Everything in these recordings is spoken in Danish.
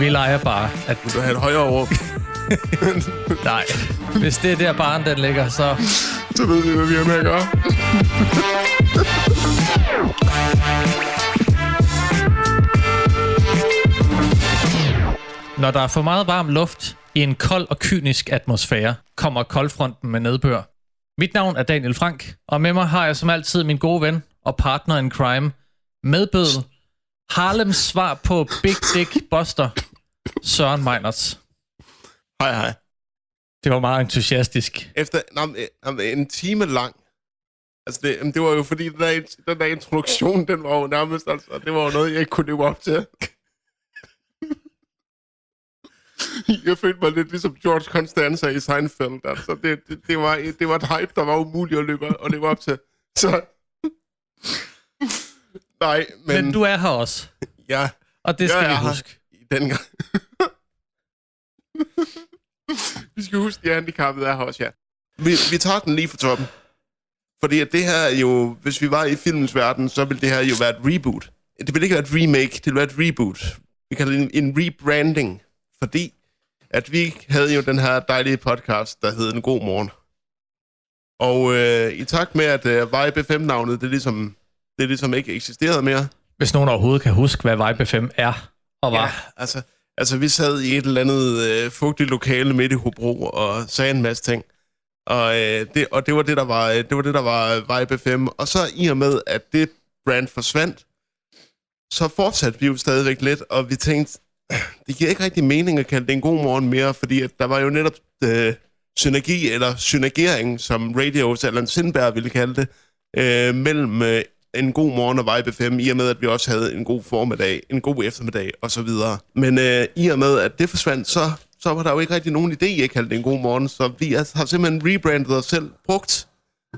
Vi leger bare, at vil du have et højere råb? nej. Hvis det er der barn, den ligger, så... Så ved vi, hvad vi har med at gøre. Når der er for meget varm luft i en kold og kynisk atmosfære, kommer koldfronten med nedbør. Mit navn er Daniel Frank, og med mig har jeg som altid min gode ven og partner in crime, medbødel, Harlems svar på Big Dick Buster, Søren Meinerts. Hej, hej. Det var meget entusiastisk. Efter men en time lang. Altså, det, det var jo fordi, den der, den der introduktion, den var jo nærmest, altså, det var jo noget, jeg ikke kunne leve op til. Jeg følte mig lidt ligesom George Constanza i Seinfeld. Altså, det, det, det, var, det var et hype, der var umuligt at løbe og leve op til. Så... Nej, men... Men, du er her også, Ja, og det skal jeg vi huske. I den gang. vi skal huske, de handicappede er her også, ja. Vi, vi tager den lige fra toppen. Fordi at det her er jo, hvis vi var i filmens verden, så ville det her jo være et reboot. Det ville ikke være et remake, det ville være et reboot. Vi kalder det en, en rebranding, fordi at vi havde jo den her dejlige podcast, der hed En God Morgen. Og øh, i takt med, at øh, Vibe FM-navnet, det ligesom, det ligesom ikke eksisterede mere, Hvis nogen overhovedet kan huske, hvad Vibe 5 er og var. Ja, altså, altså vi sad i et eller andet øh, fugtigt lokale midt i Hobro og sagde en masse ting. Og, øh, det, og det var det, der var, øh, det var det, der var Vibe 5. Og så i og med, at det brand forsvandt, så fortsatte vi jo stadigvæk lidt, og vi tænkte, det giver ikke rigtig mening at kalde det en god morgen mere, fordi at der var jo netop øh, synergi eller synergering, som Radios eller Sindberg ville kalde det, øh, mellem øh, en god morgen og Vibe 5, i og med, at vi også havde en god formiddag, en god eftermiddag og så videre. Men øh, i og med, at det forsvandt, så, så var der jo ikke rigtig nogen idé at kalde det en god morgen, så vi har simpelthen rebrandet os selv, brugt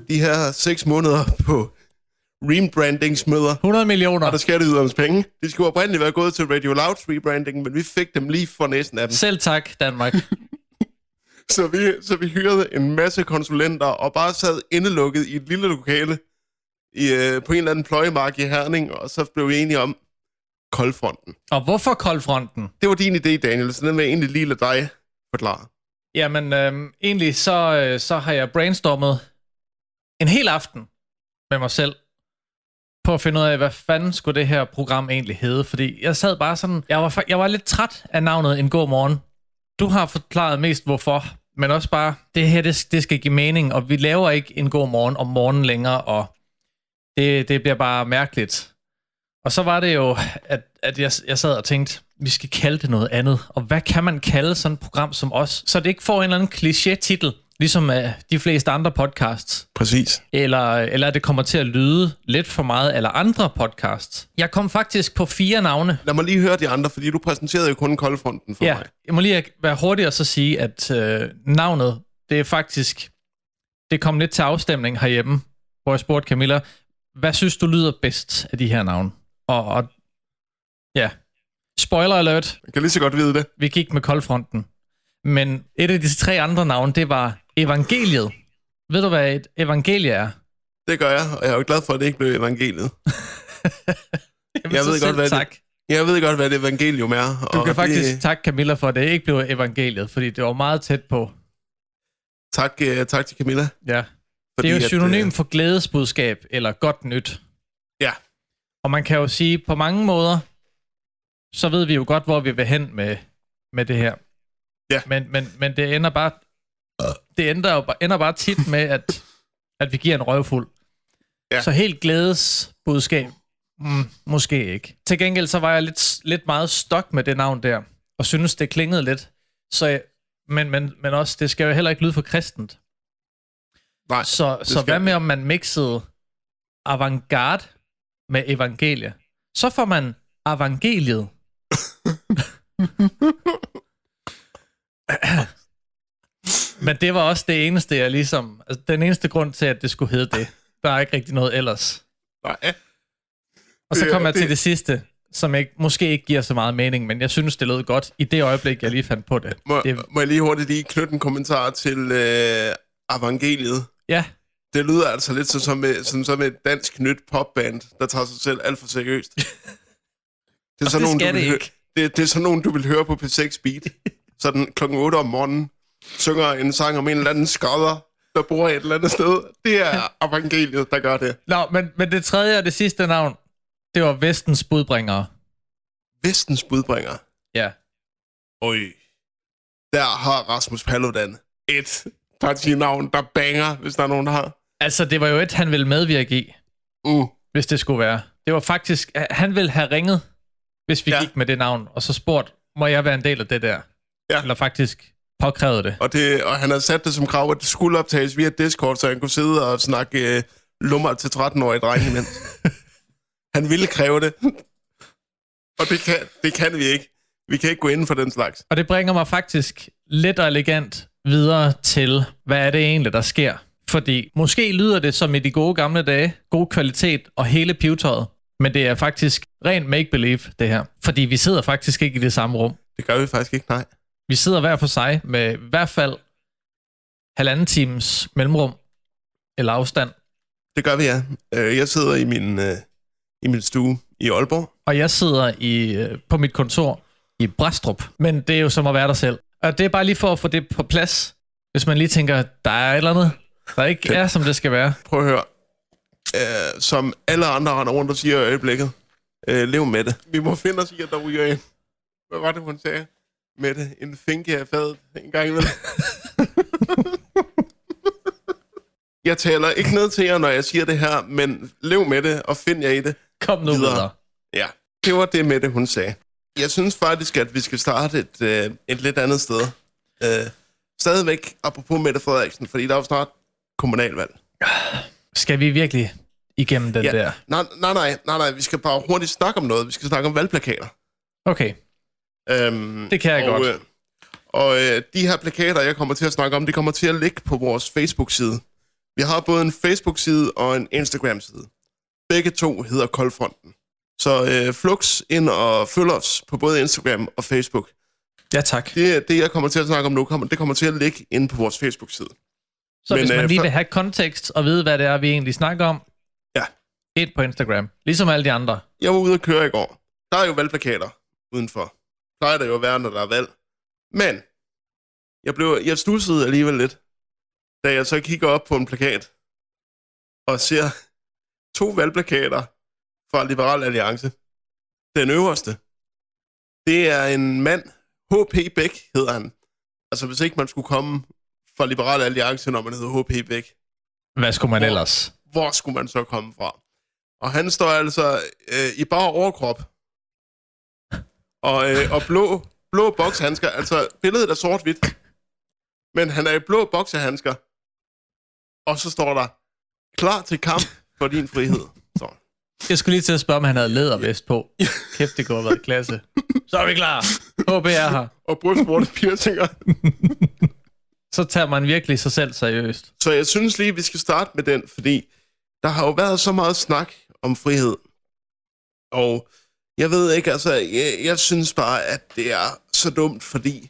de her seks måneder på rebrandingsmøder, 100 millioner. og der skatteydernes penge. De skulle oprindeligt være gået til Radio Louds rebranding, men vi fik dem lige for næsten af dem. Selv tak, Danmark. Så vi, så vi hyrede en masse konsulenter og bare sad indelukket i et lille lokale i, øh, på en eller anden pløjemark i Herning, og så blev vi enige om koldfronten. og hvorfor koldfronten? Det var din idé, Daniel, så den vil jeg egentlig lige lade dig forklare. Jamen, øhm, egentlig så, øh, så har jeg brainstormet en hel aften med mig selv på at finde ud af, hvad fanden skulle det her program egentlig hedde. Fordi jeg sad bare sådan, jeg var, jeg var lidt træt af navnet En God Morgen. Du har forklaret mest hvorfor, men også bare, det her, det, det skal give mening, og vi laver ikke En God Morgen om morgenen længere, og det, det bliver bare mærkeligt. Og så var det jo, at, at jeg, jeg sad og tænkte, vi skal kalde det noget andet. Og hvad kan man kalde sådan et program som os? Så det ikke får en eller anden kliché-titel, ligesom uh, de fleste andre podcasts. Præcis. Eller, eller det kommer til at lyde lidt for meget eller andre podcasts. Jeg kom faktisk på fire navne. Lad mig lige høre de andre, fordi du præsenterede jo kun koldfronten for Ja, mig. jeg må lige være hurtig og så sige, at øh, navnet, det er faktisk, det kom lidt til afstemning herhjemme, hvor jeg spurgte Camilla, hvad synes du lyder bedst af de her navne? Og, og ja, spoiler alert, Jeg kan lige så godt vide det. vi gik med koldfronten. Men et af de tre andre navne, det var evangeliet. Ved du, hvad et evangelie er? Det gør jeg, og jeg er jo glad for, at det ikke blev evangeliet. Jamen, Jeg ved godt, hvad det- tak. Jeg ved godt, hvad det evangelium er. Du og kan faktisk Det, takke Camilla for, at det ikke blev evangeliet, fordi det var meget tæt på. tak, uh, tak til Camilla. Ja. Fordi Det er jo at, synonym øh, for glædesbudskab eller godt nyt. Ja. Og man kan jo sige, på mange måder, så ved vi jo godt, hvor vi vil hen med, med det her. Ja. Men, men, men det ender bare det ender jo bare, ender bare tit med, at, at vi giver en røvfuld. Ja. Så helt glædesbudskab, mm, måske ikke. Til gengæld så var jeg lidt, lidt meget stok med det navn der, og synes det klingede lidt. Så, jeg- men, men, men også, det skal jo heller ikke lyde for kristent. Nej, Så, så hvad med, om man mixede avantgarde med evangelie? Så får man evangeliet. Men det var også det eneste, jeg ligesom... Altså, den eneste grund til, at det skulle hedde det. Der er ikke rigtig noget ellers. nej. Og så Det- kom jeg til det- det sidste, som ikke, måske ikke giver så meget mening, men jeg synes, det lød godt i det øjeblik, jeg lige fandt på det. Må, det må jeg lige hurtigt lige knytte en kommentar til øh, evangeliet? Ja, Det lyder altså lidt som, som, som, som et dansk nyt popband, der tager sig selv alt for seriøst. Det er sådan det nogen, skal du det høre-. Det, det er sådan nogen, du vil høre på P6 Beat. Sådan klokken 8 om morgenen synger en sang om en eller anden skodder, der bor et eller andet sted. Det er evangeliet, der gør det. Nå, men, men det tredje og det sidste navn, det var Vestens budbringere. Vestens budbringer. Ja. Oj. Der har Rasmus Paludan et partinavn, der banger, hvis der er nogen, der har. Altså, det var jo et, han ville medvirke i, Uh. hvis det skulle være. Det var faktisk, han ville have ringet, hvis vi Ja. gik med det navn, og så spurgt, må jeg være en del af det der? Ja. Eller faktisk påkrævet det. Og, det, og han havde sat det som krav, at det skulle optages via Discord, så han kunne sidde og snakke øh, lummer til 13-årige drenge imens. han ville kræve det. og det kan, det kan vi ikke. Vi kan ikke gå ind for den slags. Og det bringer mig faktisk lidt og elegant videre til, hvad er det egentlig, der sker? Fordi måske lyder det som i de gode gamle dage, god kvalitet og hele pivetøjet, men det er faktisk ren make-believe, det her. Fordi vi sidder faktisk ikke i det samme rum. Det gør vi faktisk ikke, nej. Vi sidder hver for sig med i hvert fald halvanden times mellemrum eller afstand. Det gør vi, ja. Øh, Jeg sidder i min, øh, i min stue i Aalborg. Og jeg sidder i, øh, på mit kontor i Brastrup. Men det er jo som at være der selv. Og det er bare lige for at få det på plads. Hvis man lige tænker, der er et eller andet, der ikke Okay. er, som det skal være. Prøv at høre. Øh, som alle andre render rundt og siger i øjeblikket. Øh, lev med det. Vi må finde os i, at der ryger en. Hvad var det, hun sagde? Med det. En finke af fadet en gang imellem. jeg taler ikke ned til jer, når jeg siger det her, men lev med det og find jer i det. Kom nu Videre. videre. Ja, det var det med det, hun sagde. Jeg synes faktisk, at vi skal starte et, øh, et lidt andet sted. Øh, stadigvæk, apropos Mette Frederiksen, fordi der er jo snart kommunalvalg. Skal vi virkelig igennem den Ja. der? Nej, nej, nej, nej, nej, vi skal bare hurtigt snakke om noget. Vi skal snakke om valgplakater. Okay, Øhm, Det kan jeg og, godt. Øh, og øh, de her plakater, jeg kommer til at snakke om, de kommer til at ligge på vores Facebook-side. Vi har både en Facebook-side og en Instagram-side. Begge to hedder Koldfronten. Så øh, flux ind og følg os på både Instagram og Facebook. ja tak. Det, det, jeg kommer til at snakke om nu, kommer, det kommer til at ligge inde på vores Facebook-side. Så Men, hvis man øh, lige for- vil have kontekst og vide, hvad det er, vi egentlig snakker om, Ja. et på Instagram. Ligesom alle de andre. Jeg var ude at køre i går. Der er jo valgplakater udenfor. Plejer det jo at være, når der er valg. Men jeg, blev, jeg stussede alligevel lidt, da jeg så kigger op på en plakat og ser to valgplakater fra Liberal Alliance. Den øverste, det er en mand, H.P. Bæk hedder han. Altså hvis ikke man skulle komme fra Liberal Alliance, når man hedder H.P. Bæk, Hvad skulle man Hvor- ellers? hvor skulle man så komme fra? Og han står altså øh, i bare overkrop. Og, øh, og blå, blå bokshandsker. Altså, billedet er sort-hvidt. Men han er i blå boksehandsker. Og så står der, klar til kamp for din frihed. Så. Jeg skulle lige til at spørge, om han havde lædervest på. Kæft, det kunne have været klasse. Så er vi klar. HB er her. Og brystvorte piercinger. Så tager man virkelig sig selv seriøst. Så jeg synes lige, vi skal starte med den, fordi der har jo været så meget snak om frihed. Og jeg ved ikke, altså, jeg, jeg synes bare, at det er så dumt, fordi,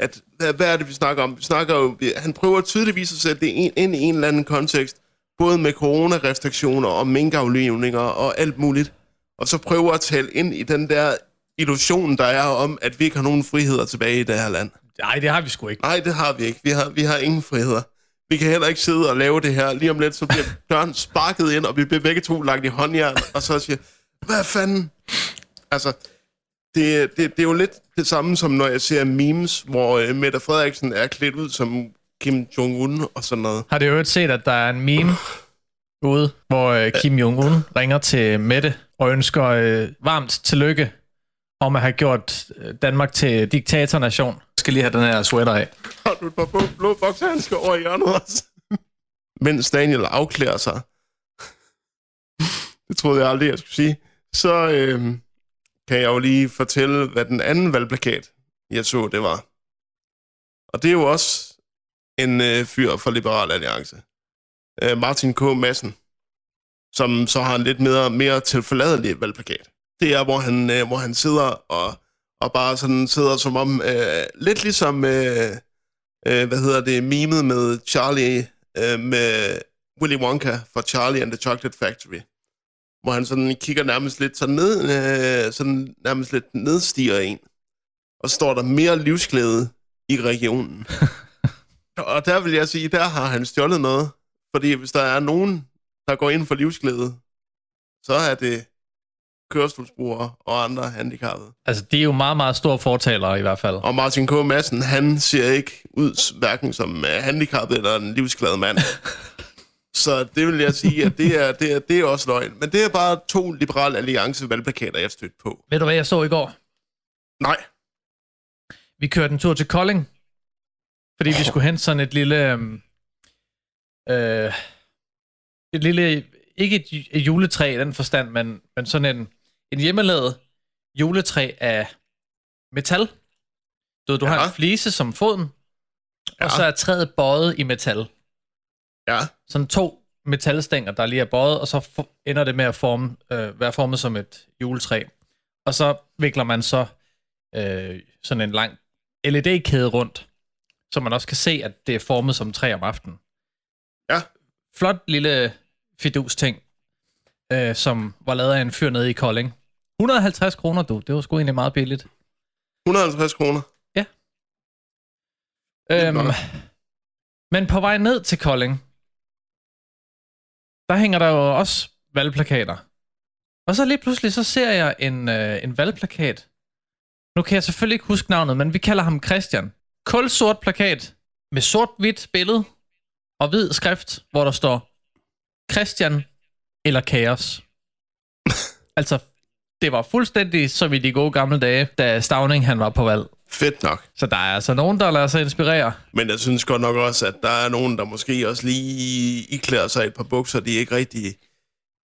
at, hvad, hvad er det, vi snakker om? Vi snakker jo, vi- han prøver tydeligvis at sætte det ind, ind i en eller anden kontekst, både med coronarestriktioner og minkaflivninger og alt muligt, og så prøver at tale ind i den der illusion, der er om, at vi ikke har nogen friheder tilbage i det her land. Nej, det har vi sgu ikke. Nej, det har vi ikke. Vi har, vi har ingen friheder. Vi kan heller ikke sidde og lave det her. Lige om lidt, så bliver døren sparket ind, og vi bliver begge to lagt i håndjern, og så siger, hvad fanden? Altså, det, det, det er jo lidt det samme, som når jeg ser memes, hvor uh, Mette Frederiksen er klædt ud som Kim Jong-un og sådan noget. Har det jo set, at der er en meme ude, hvor øh, Kim Jong-un ringer til Mette og ønsker øh, varmt tillykke om at have gjort øh, Danmark til diktatornation. Jeg skal lige have den her sweater af. Har du et par blå, blå boksehandsker over i hjørnet også? Mens Daniel afklæder sig. det troede jeg aldrig, jeg skulle sige. Så øh, kan jeg jo lige fortælle, hvad den anden valgplakat, jeg så, det var. Og det er jo også en øh, fyr fra Liberal Alliance. Øh, Martin K. Madsen, som så har en lidt mere, mere tilforladelig valgplakat. Det er, hvor han, øh, hvor han sidder og, og bare sådan sidder som om, øh, lidt ligesom, øh, øh, hvad hedder det, memet med Charlie, øh, med Willy Wonka fra Charlie and the Chocolate Factory, hvor han sådan kigger nærmest lidt sådan ned, øh, sådan nærmest lidt nedstiger en. Og så står der mere livsglæde i regionen. og der vil jeg sige, der har han stjålet noget. Fordi hvis der er nogen, der går ind for livsglæde, så er det kørestolsbrugere og andre handicappede. Altså, de er jo meget, meget store fortalere i hvert fald. Og Martin K. Madsen, han ser ikke ud hverken som uh, handicappet eller en livsglad mand. så det vil jeg sige, at det er, det, er, det er også løgn. Men det er bare to liberale alliance valgplakater, jeg stødt på. Ved du, hvad jeg så i går? Nej. Vi kørte en tur til Kolding, fordi vi skulle hente sådan et lille... øhm, Øh, et lille... Ikke et, et juletræ i den forstand, men, men sådan en, en hjemmelavet juletræ af metal. Du, ved, du ja. har en flise som foden, ja. Og så er træet bøjet i metal. Ja. Sådan to metalstænger, der lige er bøjet, og så ender det med at forme, øh, være formet som et juletræ. Og så vikler man så øh, sådan en lang LED-kæde rundt, så man også kan se, at det er formet som træ om aftenen. Ja. Flot lille fidus ting, øh, som var lavet af en fyr nede i Kolding. 150 kroner, du. Det var sgu egentlig meget billigt. 150 kroner. Øhm, nok. men på vej ned til Kolding, der hænger der jo også valgplakater. Og så lige pludselig, så ser jeg en, øh, en valgplakat. Nu kan jeg selvfølgelig ikke huske navnet, men vi kalder ham Christian. Kulsort plakat med sort-hvidt billede og hvid skrift, hvor der står Christian eller kaos. altså, det var fuldstændig som i de gode gamle dage, da Stavning han var på valg. Fedt nok. Så der er altså nogen, der lader sig inspirere. Men jeg synes godt nok også, at der er nogen, der måske også lige iklæder sig et par bukser, de ikke rigtig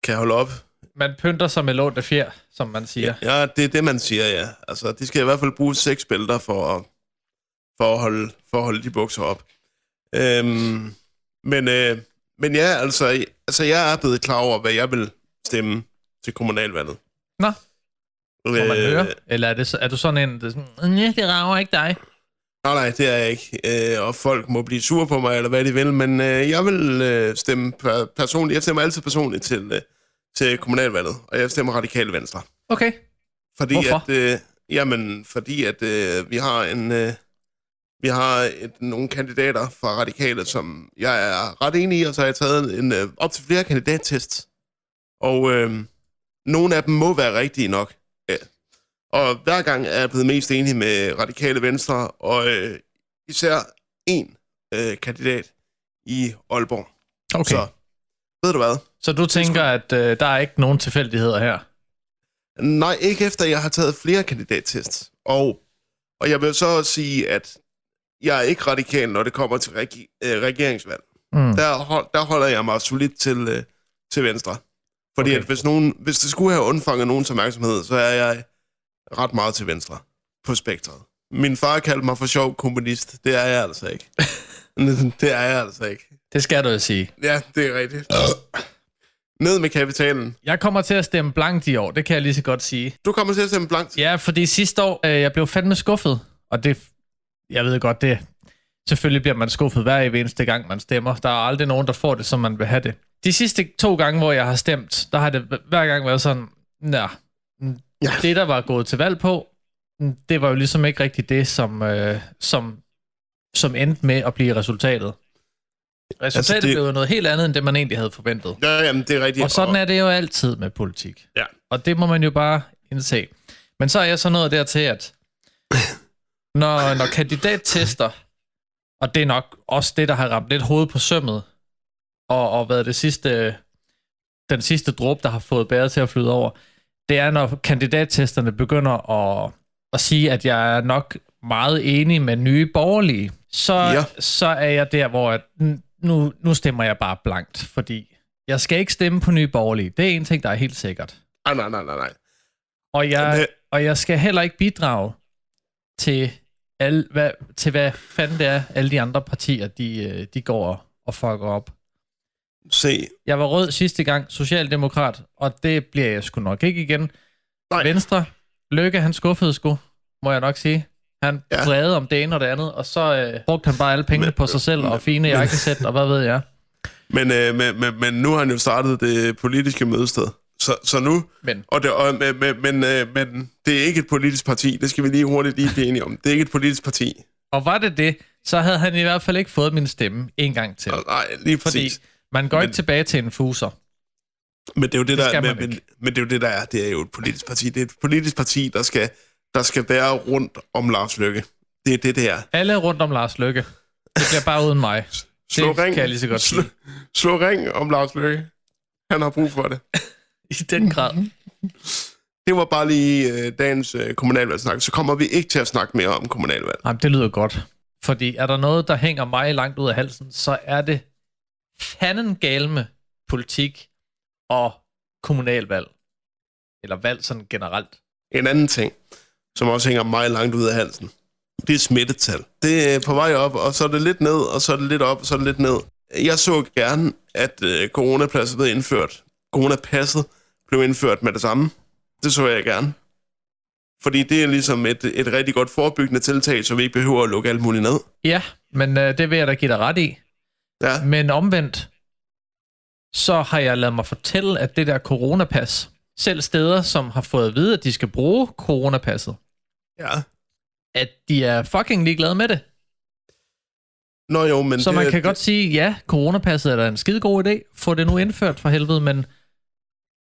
kan holde op. Man pynter sig med lånte fjer, som man siger. Ja, det er det, man siger, ja. Altså, de skal i hvert fald bruge seks bælter for at, for at, holde, for at holde de bukser op. Øhm, men, øh, men ja, altså, altså, jeg er blevet klar over, hvad jeg vil stemme til kommunalvalget. Nå, må man Øh, høre? Eller er, det, er du sådan en, der er sådan, det rager ikke dig? Nej, nej, det er jeg ikke. Øh, og folk må blive sure på mig, eller hvad de vil, men øh, jeg vil øh, stemme per- personligt. Jeg stemmer altid personligt til, øh, til kommunalvalget, og jeg stemmer radikale venstre. Okay. Fordi Hvorfor? at, øh, jamen, fordi at øh, vi har en... Øh, vi har et, nogle kandidater fra radikale, som jeg er ret enig i, og så har jeg taget en, øh, op til flere kandidattest. Og øh, nogle af dem må være rigtige nok. Ja. Og hver gang er jeg blevet mest enig med radikale venstre, og øh, især en øh, kandidat i Aalborg. okay. Så Så, ved du hvad? så du tænker, at øh, der er ikke nogen tilfældigheder her? Nej, ikke efter jeg har taget flere kandidattests. Og, og jeg vil så også sige, at jeg er ikke radikal, når det kommer til regi- øh, regeringsvalg. Mm. Der, hold, der holder jeg mig solidt til, øh, til venstre. Fordi okay. at hvis, nogen, hvis det skulle have undfanget nogens opmærksomhed, så er jeg ret meget til venstre på spektret. Min far kaldte mig for sjov kommunist. Det er jeg altså ikke. det er jeg altså ikke. Det skal du jo sige. Ja, det er rigtigt. Ned med kapitalen. Jeg kommer til at stemme blankt i år, det kan jeg lige så godt sige. Du kommer til at stemme blankt. Ja, fordi sidste år, øh, jeg blev fandme skuffet. Og det, jeg ved godt, det selvfølgelig bliver man skuffet hver eneste gang, man stemmer. Der er aldrig nogen, der får det, som man vil have det. De sidste to gange, hvor jeg har stemt, der har det hver gang været sådan, nej, Ja. det der var gået til valg på, mm, det var jo ligesom ikke rigtigt det, som, øh, som, som endte med at blive resultatet. Resultatet altså det... blev jo noget helt andet, end det man egentlig havde forventet. Ja, jamen, det er rigtigt. Og sådan er det jo altid med politik. Ja. Og det må man jo bare indse. Men så er jeg så nået dertil, at når, når kandidattester, og det er nok også det, der har ramt lidt hoved på sømmet, og, og været det sidste, den sidste dråbe, der har fået bæret til at flyde over, det er, når kandidattesterne begynder at, at sige, at jeg er nok meget enig med nye borgerlige, så, Ja. så er jeg der, hvor at, nu, nu stemmer jeg bare blankt, fordi jeg skal ikke stemme på nye borgerlige. Det er en ting, der er helt sikkert. Nej, nej, nej, nej. Og jeg, og jeg skal heller ikke bidrage til, al, hvad, til hvad fanden det er, alle de andre partier, de, øh, de går og, fucker op. Se, Jeg var rød sidste gang, socialdemokrat, og det bliver jeg sgu nok ikke igen. Nej. Venstre, Løkke, han skuffede sgu, må jeg nok sige. Han Ja. brede om det ene og det andet, og så øh, brugte han bare alle pengene Men- på sig selv, og fine jakkesæt, og hvad ved jeg. men, øh, men, men, men nu har han jo startet det politiske mødested. Så, så nu... Men. Og det, og, men, men, men, øh, men det er ikke et politisk parti. Det skal vi lige hurtigt lige blive enige om. Det er ikke et politisk parti. Og var det det, så havde han i hvert fald ikke fået min stemme en gang til. Nej, lige Fordi præcis. man går Men- ikke tilbage til en fuser. Men det er jo det, Det der, men, men, det er jo det, der er. Det er jo et politisk parti. Det er et politisk parti, der skal, der skal være rundt om Lars Løkke. Det er det, det er. Alle rundt om Lars Lykke. Det bliver bare uden mig. Slå Det kan jeg lige så godt slå, slå ring om Lars Løkke. Han har brug for det. I den grad. Det var bare lige øh, dagens øh, kommunalvalgsnak. Så kommer vi ikke til at snakke mere om kommunalvalg. Jamen, det lyder godt. Fordi er der noget, der hænger mig langt ud af halsen, så er det fanden galme politik og kommunalvalg. Eller valg sådan generelt. En anden ting, som også hænger mig langt ud af halsen, det er smittetal. Det er på vej op, og så er det lidt ned, og så er det lidt op, og så er det lidt ned. Jeg så gerne, at øh, coronapasset blev indført. Coronapasset blev indført med det samme. Det så jeg gerne. Fordi det er ligesom et, et rigtig godt forebyggende tiltag, så vi ikke behøver at lukke alt muligt ned. Ja, men øh, det vil jeg da give dig ret i. Ja, Men omvendt, så har jeg ladet mig fortælle, at det der coronapas, selv steder, som har fået at vide, at de skal bruge coronapasset, ja. at de er fucking ligeglade med det. Nå jo, men Så det, man kan godt sige, ja, coronapasset er da en skide god idé. Få det nu indført for helvede, men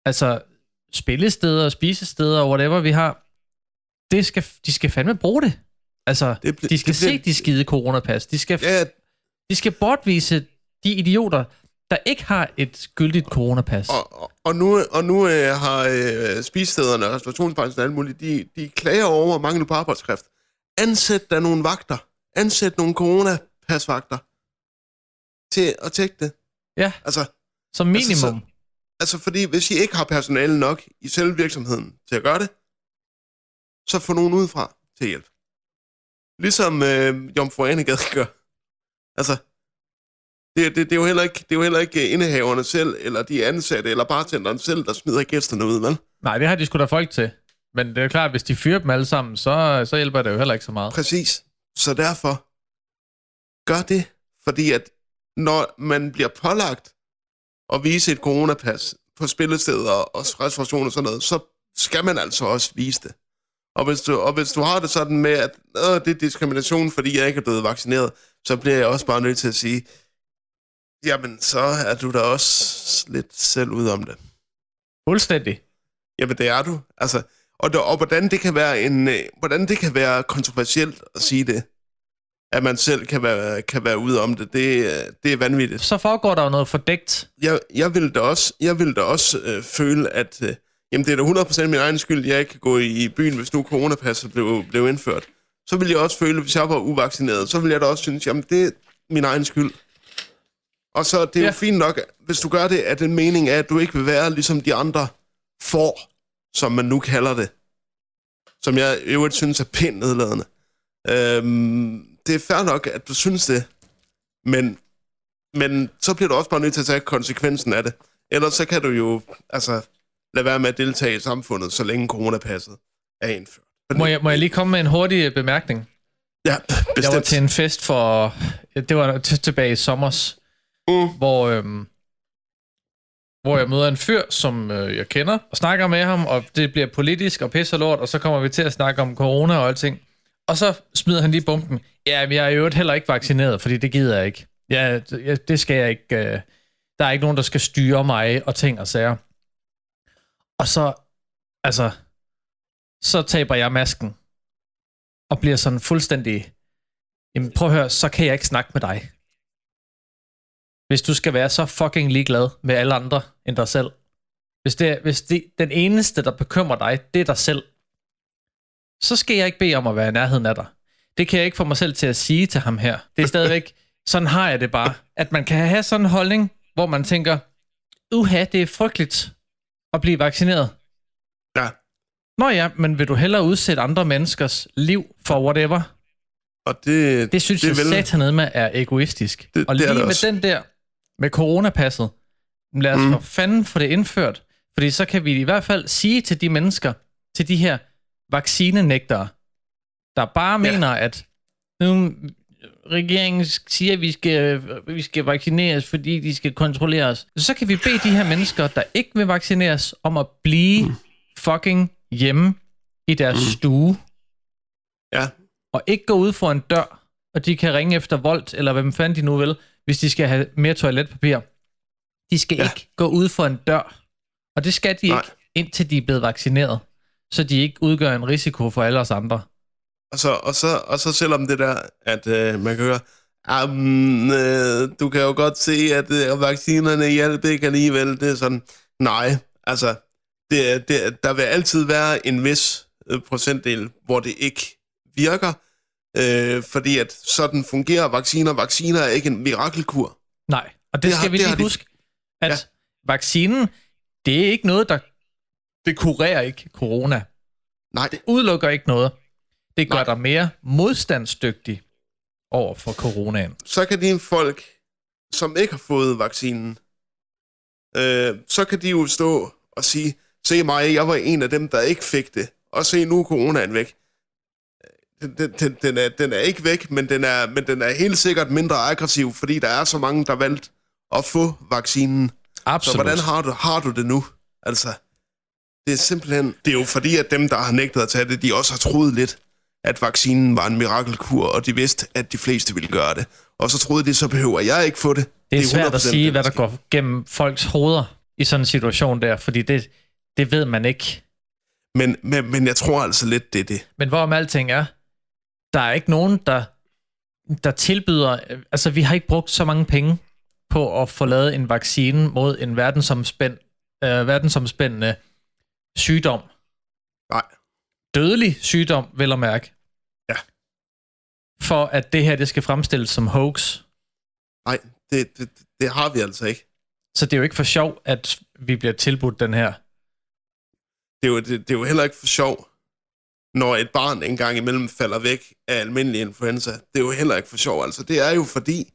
altså spillesteder, spisesteder og whatever vi har, det skal, de skal fandme bruge det. Altså, Det bl- de skal det bliver- se de skide coronapas. De skal, Ja, de skal bortvise de idioter, der ikke har et gyldigt coronapas. Og, og- og nu, og nu øh, har øh, spisestederne og restaurationsbranchen og alt muligt, de, de klager over mangel på arbejdskraft. Ansæt der nogle vagter. Ansæt nogle coronapasvagter til at tjekke det. Ja. Altså, Som minimum. altså, så- altså, fordi hvis I ikke har personale nok i selve virksomheden til at gøre det, så få nogen udefra til hjælp. Ligesom øh, Jomfru Anegade gør. Altså, det, det, det, er jo heller ikke, det er jo heller ikke indehaverne selv, eller de ansatte, eller bartenderen selv, der smider gæsterne ud, vel? Nej, det har de sgu da folk til. Men det er jo klart, at hvis de fyrer dem alle sammen, så, så hjælper det jo heller ikke så meget. Præcis. Så derfor, gør det. Fordi at når man bliver pålagt at vise et coronapas på spillesteder og restaurationer og sådan noget, så skal man altså også vise det. Og hvis du, og hvis du har det sådan med, at øh, det er diskrimination, fordi jeg ikke er blevet vaccineret, så bliver jeg også bare nødt til at sige, jamen så er du da også lidt selv ud om det. Fuldstændig. Jamen, det er du. Altså, og, det, og hvordan, det kan være en, øh, hvordan det kan være kontroversielt at sige det, at man selv kan være, kan være ude om det, det, det er vanvittigt. Så foregår der jo noget fordækt. Jeg, jeg vil da også, jeg vil da også øh, føle, at øh, jamen, det er da 100% min egen skyld, jeg ikke kan gå i, i byen, hvis nu coronapasset blev, blev indført. Så vil jeg også føle, hvis jeg var uvaccineret, så vil jeg da også synes, jamen det er min egen skyld. Og så det er. Ja. jo fint nok, hvis du gør det, at den mening er, at du ikke vil være ligesom de andre får, som man nu kalder det. Som jeg i øvrigt synes er pænt nedladende. Øhm, det er fair nok, at du synes det, men, men så bliver du også bare nødt til at tage konsekvensen af det. Ellers så kan du jo altså, lade være med at deltage i samfundet, så længe coronapasset er indført. Må jeg, må jeg lige komme med en hurtig øh, bemærkning? Ja, Jeg var bestemt. til en fest for... Det var tilbage i sommers, Mm. hvor, øhm, hvor jeg møder en fyr, som øh, jeg kender, og snakker med ham, og det bliver politisk og pisse og lort, og så kommer vi til at snakke om corona og alting. Og så smider han lige bomben. Ja, men jeg er jo øvrigt heller ikke vaccineret, fordi det gider jeg ikke. Ja, det, skal jeg ikke. Øh, der er ikke nogen, der skal styre mig og ting og sager. Og så, altså, så taber jeg masken og bliver sådan fuldstændig, jamen prøv at høre, så kan jeg ikke snakke med dig. Hvis du skal være så fucking ligeglad med alle andre end dig selv. Hvis, det, hvis det, den eneste, der bekymrer dig, det er dig selv, så skal jeg ikke bede om at være i nærheden af dig. Det kan jeg ikke få mig selv til at sige til ham her. Det er stadigvæk, sådan har jeg det bare. At man kan have sådan en holdning, hvor man tænker, uha, det er frygteligt at blive vaccineret. Ja, Nå ja, men vil du hellere udsætte andre menneskers liv for whatever? og det, Det synes det det jeg vil- satanede med er egoistisk. Det- og det lige det med også. den der, med coronapasset, lad os mm. for fanden få det indført. Fordi så kan vi i hvert fald sige til de mennesker, til de her vaccinenægtere, der bare Ja. mener, at nu, regeringen siger, at vi skal, vi skal vaccineres, fordi de skal kontrollere os. Så kan vi bede de her mennesker, der ikke vil vaccineres, om at blive mm. fucking hjemme i deres mm. stue. Ja. Og ikke gå ud for en dør, og de kan ringe efter voldt, eller hvem fanden de nu vil, hvis de skal have mere toiletpapir. De skal ja. ikke gå ud for en dør. Og det skal de Nej. ikke, indtil de er blevet vaccineret. Så de ikke udgør en risiko for alle os andre. Og så, og så, og så selvom det der, at øh, man kan høre, um, øh, du kan jo godt se, at øh, vaccinerne hjælper ikke alligevel. Det er sådan, nej, altså, det, det, der vil altid være en vis øh, procentdel, hvor det ikke virker, øh, fordi at sådan fungerer vacciner. Vacciner er ikke en mirakelkur. Nej, og det, det skal har, vi lige huske, de... at ja. vaccinen, det er ikke noget, der det kurerer ikke corona. Nej. Det udelukker ikke noget. Det gør Nej. dig mere modstandsdygtig over for coronaen. Så kan de folk, som ikke har fået vaccinen, øh, så kan de jo stå og sige, se mig, jeg var en af dem, der ikke fik det, og se nu er coronaen væk. Den, den, den, er, den er ikke væk, men den er, men den er helt sikkert mindre aggressiv, fordi der er så mange, der valgt at få vaccinen. Absolut. Så hvordan har du, har du det nu? Altså, det er simpelthen... Det er jo fordi, at dem, der har nægtet at tage det, de også har troet lidt, at vaccinen var en mirakelkur, og de vidste, at de fleste ville gøre det. Og så troede de, så behøver jeg ikke få det. Det er, det er svært at sige, hvad der går gennem folks hoveder i sådan en situation der, fordi det, det ved man ikke. Men, men, men jeg tror altså lidt, det er det. Men hvorom alting er, der er ikke nogen, der, der tilbyder... Altså, vi har ikke brugt så mange penge på at få lavet en vaccine mod en verdensomspænd, øh, verdensomspændende sygdom. Nej. Dødelig sygdom, vel at mærke. Ja. For at det her, det skal fremstilles som hoax. Nej, det, det, det har vi altså ikke. Så det er jo ikke for sjov, at vi bliver tilbudt den her. Det er jo, det, det er jo heller ikke for sjov, når et barn engang imellem falder væk af almindelig influenza. Det er jo heller ikke for sjov. Altså, det er jo fordi,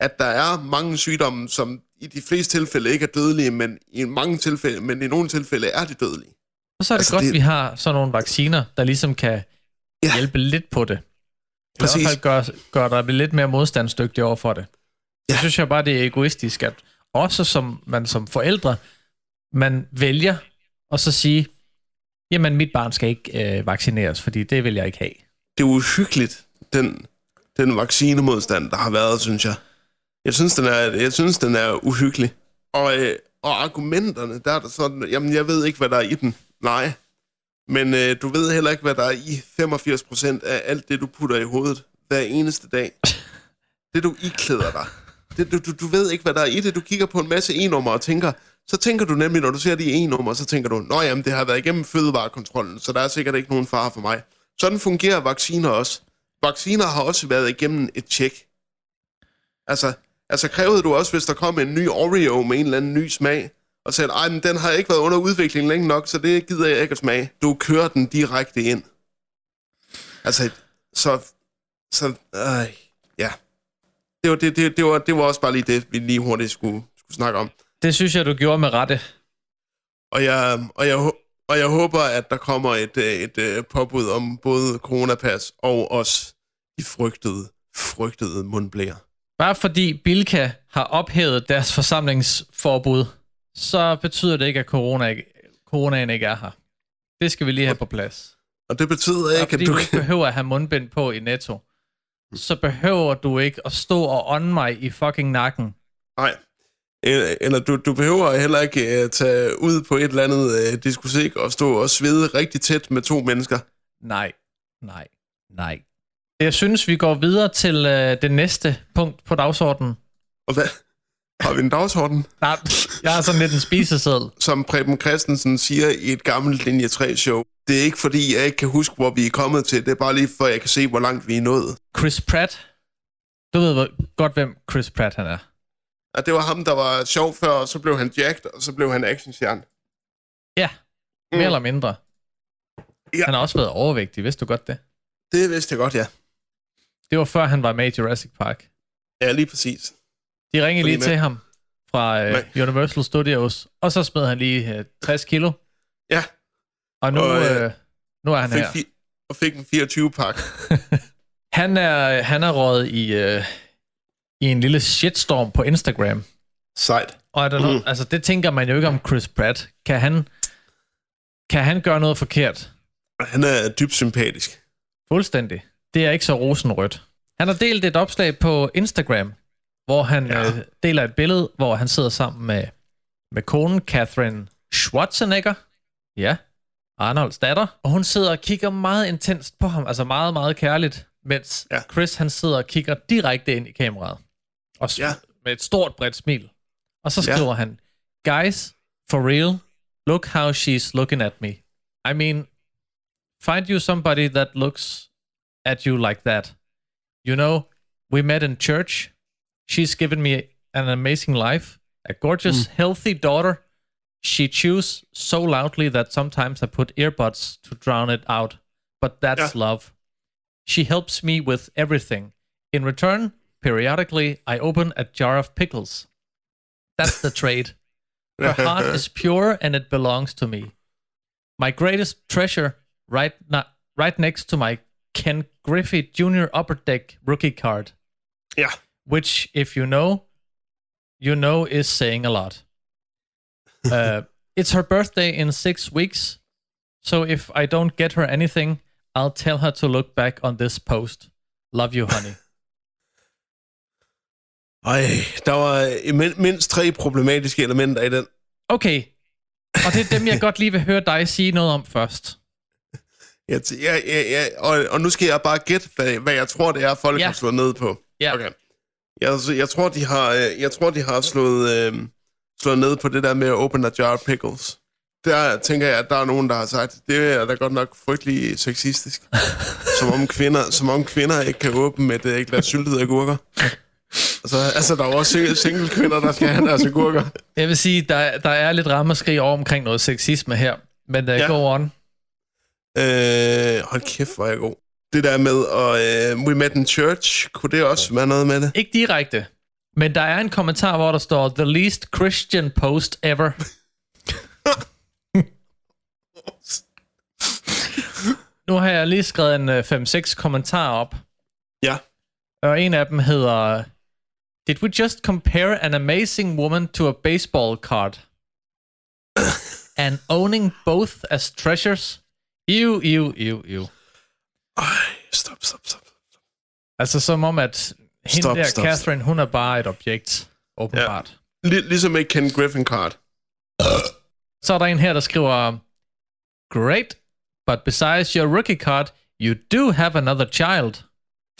at der er mange sygdomme, som i de fleste tilfælde ikke er dødelige, men i mange tilfælde, men i nogle tilfælde er de dødelige. Og så er det altså, godt, det... vi har sådan nogle vacciner, der ligesom kan ja. hjælpe lidt på det. I Præcis. hvert fald gør, gør dig lidt mere modstandsdygtig over for det. Ja. Jeg synes jeg bare, det er egoistisk, at også som man som forældre, man vælger at så sige, jamen mit barn skal ikke øh, vaccineres, fordi det vil jeg ikke have. Det er uhyggeligt, den, den vaccinemodstand, der har været, synes jeg. Jeg synes, den er, jeg synes, den er uhyggelig. Og, øh, og argumenterne, der er der sådan, jamen jeg ved ikke, hvad der er i den. Nej. Men øh, du ved heller ikke, hvad der er i 85% af alt det, du putter i hovedet hver eneste dag. Det, du iklæder dig. Det, du, du, du ved ikke, hvad der er i det. Du kigger på en masse e-nummer og tænker, så tænker du nemlig, når du ser de e-nummer, så tænker du, nå jamen, det har været igennem fødevarekontrollen, så der er sikkert ikke nogen fare for mig. Sådan fungerer vacciner også. Vacciner har også været igennem et tjek. Altså, Altså krævede du også, hvis der kom en ny Oreo med en eller anden ny smag, og sagde, ej, men den har ikke været under udvikling længe nok, så det gider jeg ikke at smage. Du kører den direkte ind. Altså, så... så øh, ja. Det var, det, det, det, var, det var også bare lige det, vi lige hurtigt skulle, skulle snakke om. Det synes jeg, du gjorde med rette. Og jeg, og jeg, og jeg håber, at der kommer et, et, et påbud om både coronapas og også de frygtede, frygtede mundblære. Bare fordi Bilka har ophævet deres forsamlingsforbud, så betyder det ikke, at corona ikke, coronaen ikke er her. Det skal vi lige have på plads. Og det betyder ikke, at du... du ikke behøver at have mundbind på i Netto, så behøver du ikke at stå og ånde mig i fucking nakken. Nej. Eller du, du behøver heller ikke uh, tage ud på et eller andet uh, diskotek og stå og svede rigtig tæt med to mennesker. Nej, nej, nej. Jeg synes, vi går videre til øh, det næste punkt på dagsordenen. Og hvad? Har vi en dagsorden? Nej, jeg har sådan lidt en spiseseddel. Som Preben Christensen siger i et gammelt Linje 3-show, det er ikke fordi, jeg ikke kan huske, hvor vi er kommet til. Det er bare lige for, at jeg kan se, hvor langt vi er nået. Chris Pratt. Du ved godt, hvem Chris Pratt han er. Ja, det var ham, der var sjov før, og så blev han jacked, og så blev han actionstjerne. Ja, mere mm. eller mindre. Ja. Han har også været overvægtig, vidste du godt det? Det vidste jeg godt, ja. Det var før han var med i Jurassic Park. Ja, lige præcis. De ringede lige med. til ham fra uh, Universal Studios, og så smed han lige uh, 60 kilo. Ja. Og nu, og, uh, nu er han fik her. Fi- og fik en 24-pakke. Han er, han er røget i, øh, i en lille shitstorm på Instagram. Sejt. Og er der noget, altså, det tænker man jo ikke om Chris Pratt. Kan han, kan han gøre noget forkert? Han er dybt sympatisk. Fuldstændig. Det er ikke så rosenrødt. Han har delt et opslag på Instagram, hvor han ja. øh, deler et billede, hvor han sidder sammen med, med konen Catherine Schwarzenegger. Ja, Arnolds datter. Og hun sidder og kigger meget intenst på ham, altså meget, meget kærligt, mens ja. Chris han sidder og kigger direkte ind i kameraet. Og Ja. med et stort, bredt smil. Og så skriver ja. han, Guys, for real, look how she's looking at me. I mean, find you somebody that looks at you like that. You know, we met in church. She's given me an amazing life, a gorgeous, mm. healthy daughter. She chews so loudly that sometimes I put earbuds to drown it out. But that's Yeah. love. She helps me with everything. In return, periodically, I open a jar of pickles. That's the trade. Her heart is pure and it belongs to me. My greatest treasure, right, na- right next to my Ken Griffey Jr. Upper Deck rookie card, Ja. Which, if you know, you know is saying a lot. Uh, it's her birthday in six weeks, so if I don't get her anything, I'll tell her to look back on this post. Love you, honey. Ej, der var min- mindst tre problematiske elementer i den. Okay, og det er dem, jeg godt lige vil høre dig sige noget om først. Ja, ja, ja, og, og nu skal jeg bare gætte, hvad, hvad jeg tror, det er, folk ja. har slået ned på. Ja. Okay. Jeg, altså, jeg, tror, de har, øh, jeg tror, de har slået, øh, slået ned på det der med at open a jar pickles. Der tænker jeg, at der er nogen, der har sagt, det er da godt nok frygtelig sexistisk. som, om kvinder, som om kvinder ikke kan åbne et øh, glas syltede agurker. Altså, altså, der er jo også single, kvinder, der skal have deres agurker. Jeg vil sige, der, der er lidt rammeskrig over omkring noget sexisme her, men uh, Ja. go on. Øh, hold kæft, hvor er jeg god. Det der med, at øh, we met in church, kunne det også være noget med det? Ikke direkte, men der er en kommentar, hvor der står, the least Christian post ever. nu har jeg lige skrevet en øh, 5-6 kommentarer op, Ja. og en af dem hedder, Did we just compare an amazing woman to a baseball card? And owning both as treasures? Ew, ew, ew, ew. Ej, stop, stop, stop. Altså som om, at hende Stop, der, stop, Catherine, hun er bare et objekt, åbenbart. Ja. Lig- ligesom ikke Ken Griffin Card. Så er der en her, der skriver, Great, but besides your rookie card, you do have another child.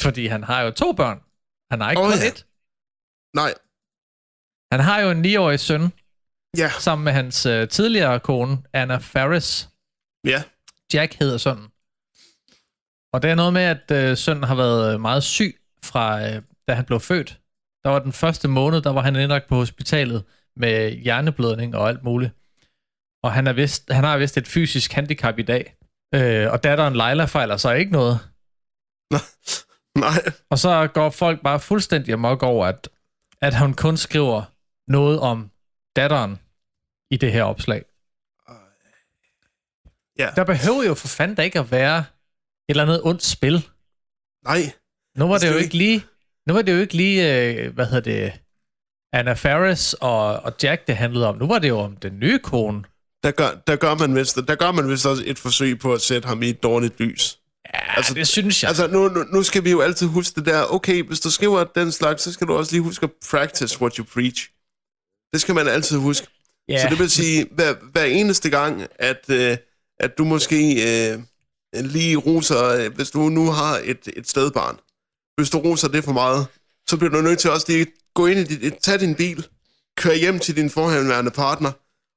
Fordi han har jo to børn. Han har ikke Åh, kun ja. et. Nej, Han har jo en 9-årig søn, ja, sammen med hans øh, tidligere kone, Anna Faris. ja. Jack hedder sønnen. Og det er noget med, at øh, sønnen har været øh, meget syg fra, øh, da han blev født. Der var den første måned, der var han indlagt på hospitalet med hjerneblødning og alt muligt. Og han, er vist, han har vist et fysisk handicap i dag. Øh, og datteren Leila fejler så ikke noget. Nej, Og så går folk bare fuldstændig amok over, at, at han kun skriver noget om datteren i det her opslag. Ja. Der behøver jo for fanden da ikke at være eller andet ondt spil. nej. Nu var det jo ikke lige, nu var det jo ikke lige, øh, hvad hedder det, Anna Faris og, og Jack, det handlede om. Nu var det jo om den nye kone. Der gør, der, gør man vist, der gør man vist også et forsøg på at sætte ham i et dårligt lys. Ja, altså, det synes jeg. Altså, nu, nu, nu skal vi jo altid huske det der, okay, hvis du skriver den slags, så skal du også lige huske at practice what you preach. Det skal man altid huske. ja, Så det vil sige, hver, hver eneste gang, at, øh, at du måske øh, lige roser, øh, hvis du nu har et, et stedbarn, hvis du roser det for meget, så bliver du nødt til også lige gå ind i dit, tage din bil, køre hjem til din forhenværende partner,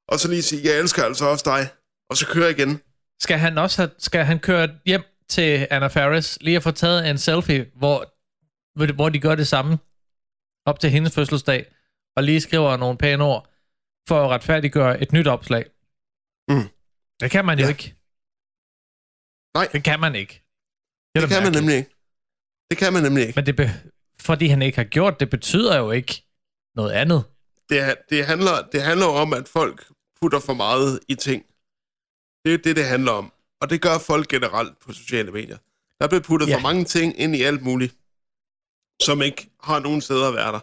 og så lige sige, jeg elsker altså også dig, og så køre igen. skal han også have, skal han køre hjem til Anna Faris, lige at få taget en selfie, hvor, hvor de gør det samme op til hendes fødselsdag, og lige skriver nogle pæne ord, for at retfærdiggøre et nyt opslag. Mm. Det kan man jo Ja. ikke. Nej. Det kan man ikke. Det da kan man mærkeligt. nemlig ikke. Det kan man nemlig ikke. Men det be- fordi han ikke har gjort det, betyder jo ikke noget andet. Det, det, handler, det handler om, at folk putter for meget i ting. Det er det, det handler om. Og det gør folk generelt på sociale medier. Der er blevet puttet Ja. for mange ting ind i alt muligt, som ikke har nogen steder at være der.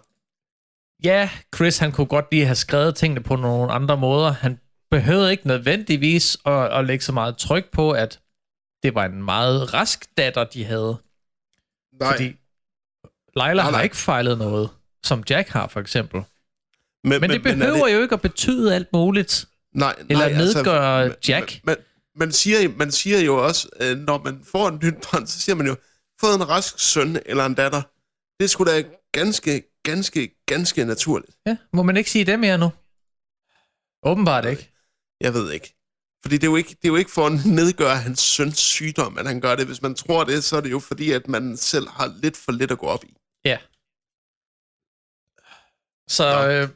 Ja, Chris han kunne godt lige have skrevet tingene på nogle andre måder. Han behøvede ikke nødvendigvis at, at lægge så meget tryk på, at det var en meget rask datter, de havde. Nej, Fordi Leila Nej, har nej. ikke fejlet noget, som Jack har for eksempel. men, Men det behøver er jo ikke at betyde alt muligt. nej, Eller nej, nedgøre man- Jack. Man, man, siger, man siger jo også, øh, når man får en nyt barn, så siger man jo, fået en rask søn eller en datter. Det skulle da ganske, ganske, ganske naturligt. Ja, må man ikke sige det mere nu? Åbenbart ikke. Jeg ved ikke. Fordi det er, jo ikke, det er jo ikke for at nedgøre hans søns sygdom, at han gør det. Hvis man tror det, så er det jo fordi, at man selv har lidt for lidt at gå op i. Ja. Så Nå. øh,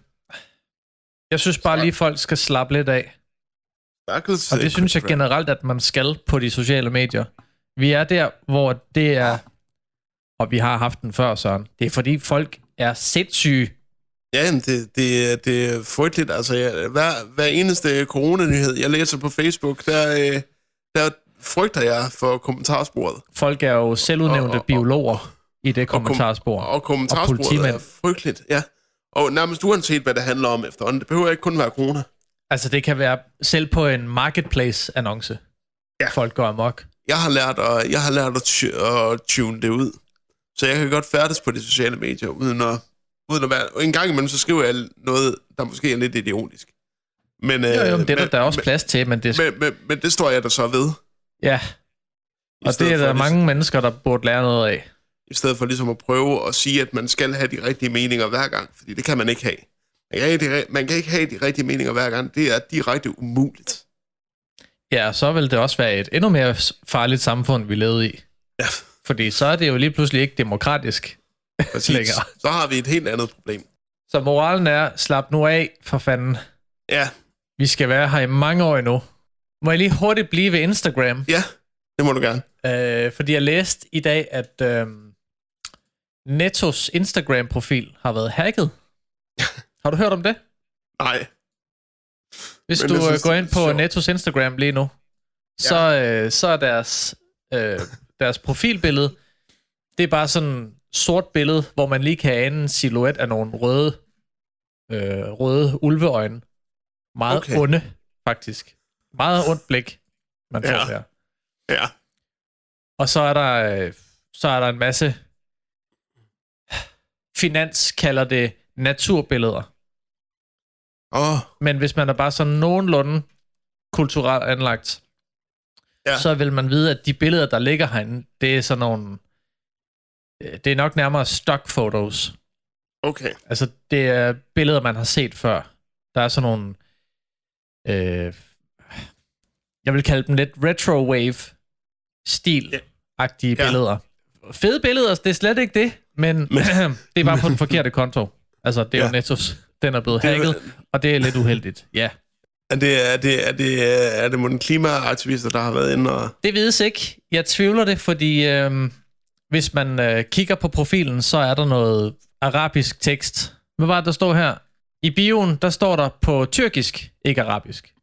jeg synes bare lige, folk skal slappe lidt af. Stakkels, Og det øh, synes jeg generelt, at man skal på de sociale medier. Vi er der, hvor det er, og vi har haft den før, Søren. Det er fordi folk er sindssyge. Ja, det, det, er- det er frygteligt. Altså, jeg, hver, hver eneste coronanyhed, jeg læser på Facebook, der, øh, der frygter jeg for kommentarsporet. Folk er jo selvudnævnte Og- og- og- biologer i det kommentarspor. Og kommentarsporet politimænd. er frygteligt, ja. Og nærmest uanset, hvad det handler om efterhånden. Det behøver ikke kun være corona. Altså, det kan være selv på en marketplace-annonce. Ja. Folk går amok. Jeg har lært at, jeg har lært at, tu- at tune det ud. Så jeg kan godt færdes på de sociale medier, uden at, uden at være... Og en gang imellem, så skriver jeg noget, der måske er lidt idiotisk. Men, Jo, jo, men det er der, men, der er også plads til, men det, men, men, men det står jeg da så ved. ja, og det er der ligesom- mange mennesker, der burde lære noget af. I stedet for ligesom at prøve at sige, at man skal have de rigtige meninger hver gang. Fordi det kan man ikke have. Man kan ikke, have de, man kan ikke have de rigtige meninger hver gang. Det er direkte umuligt. Ja, så vil det også være et endnu mere farligt samfund, vi levede i. Ja, Fordi så er det jo lige pludselig ikke demokratisk. præcis. Længere. Så har vi et helt andet problem. Så moralen er, slap nu af, for fanden. Ja, Vi skal være her i mange år endnu. Må jeg lige hurtigt blive ved Instagram? ja, det må du gerne. Øh, fordi jeg læste i dag, at øh, Nettos Instagram-profil har været hacket. har du hørt om det? Nej, Hvis Men du øh, synes, går ind på sjovt. Nettos Instagram lige nu, så, øh, så er deres, øh, deres profilbillede, det er bare sådan sort billede, hvor man lige kan ane en silhuet af nogle røde, øh, røde ulveøjne. Meget Okay. onde, faktisk. Meget ondt blik, man får Ja. der. ja. Og så er der, øh, så er der en masse, finans kalder det naturbilleder. Oh, Men hvis man er bare sådan nogenlunde kulturelt anlagt, ja. så vil man vide, at de billeder, der ligger herinde, det er sådan nogle... øh, Det er nok nærmere stock photos. okay. Altså, det er billeder, man har set før. Der er sådan nogle... Øh, jeg vil kalde dem lidt retro-wave-stil-agtige Ja. ja. billeder. Fede billeder, det er slet ikke det, men, Men- det er bare på den forkerte konto. Altså, det er ja. Jo Nettos. Den er blevet Det er- hacket, og det er lidt uheldigt. Ja. Er det, er det, er det, er det mon klimaaktivister, der har været inde og... Det vides ikke. Jeg tvivler det, fordi øh, hvis man øh, kigger på profilen, så er der noget arabisk tekst. Hvad var det, der står her? I bioen, der står der på tyrkisk, ikke arabisk.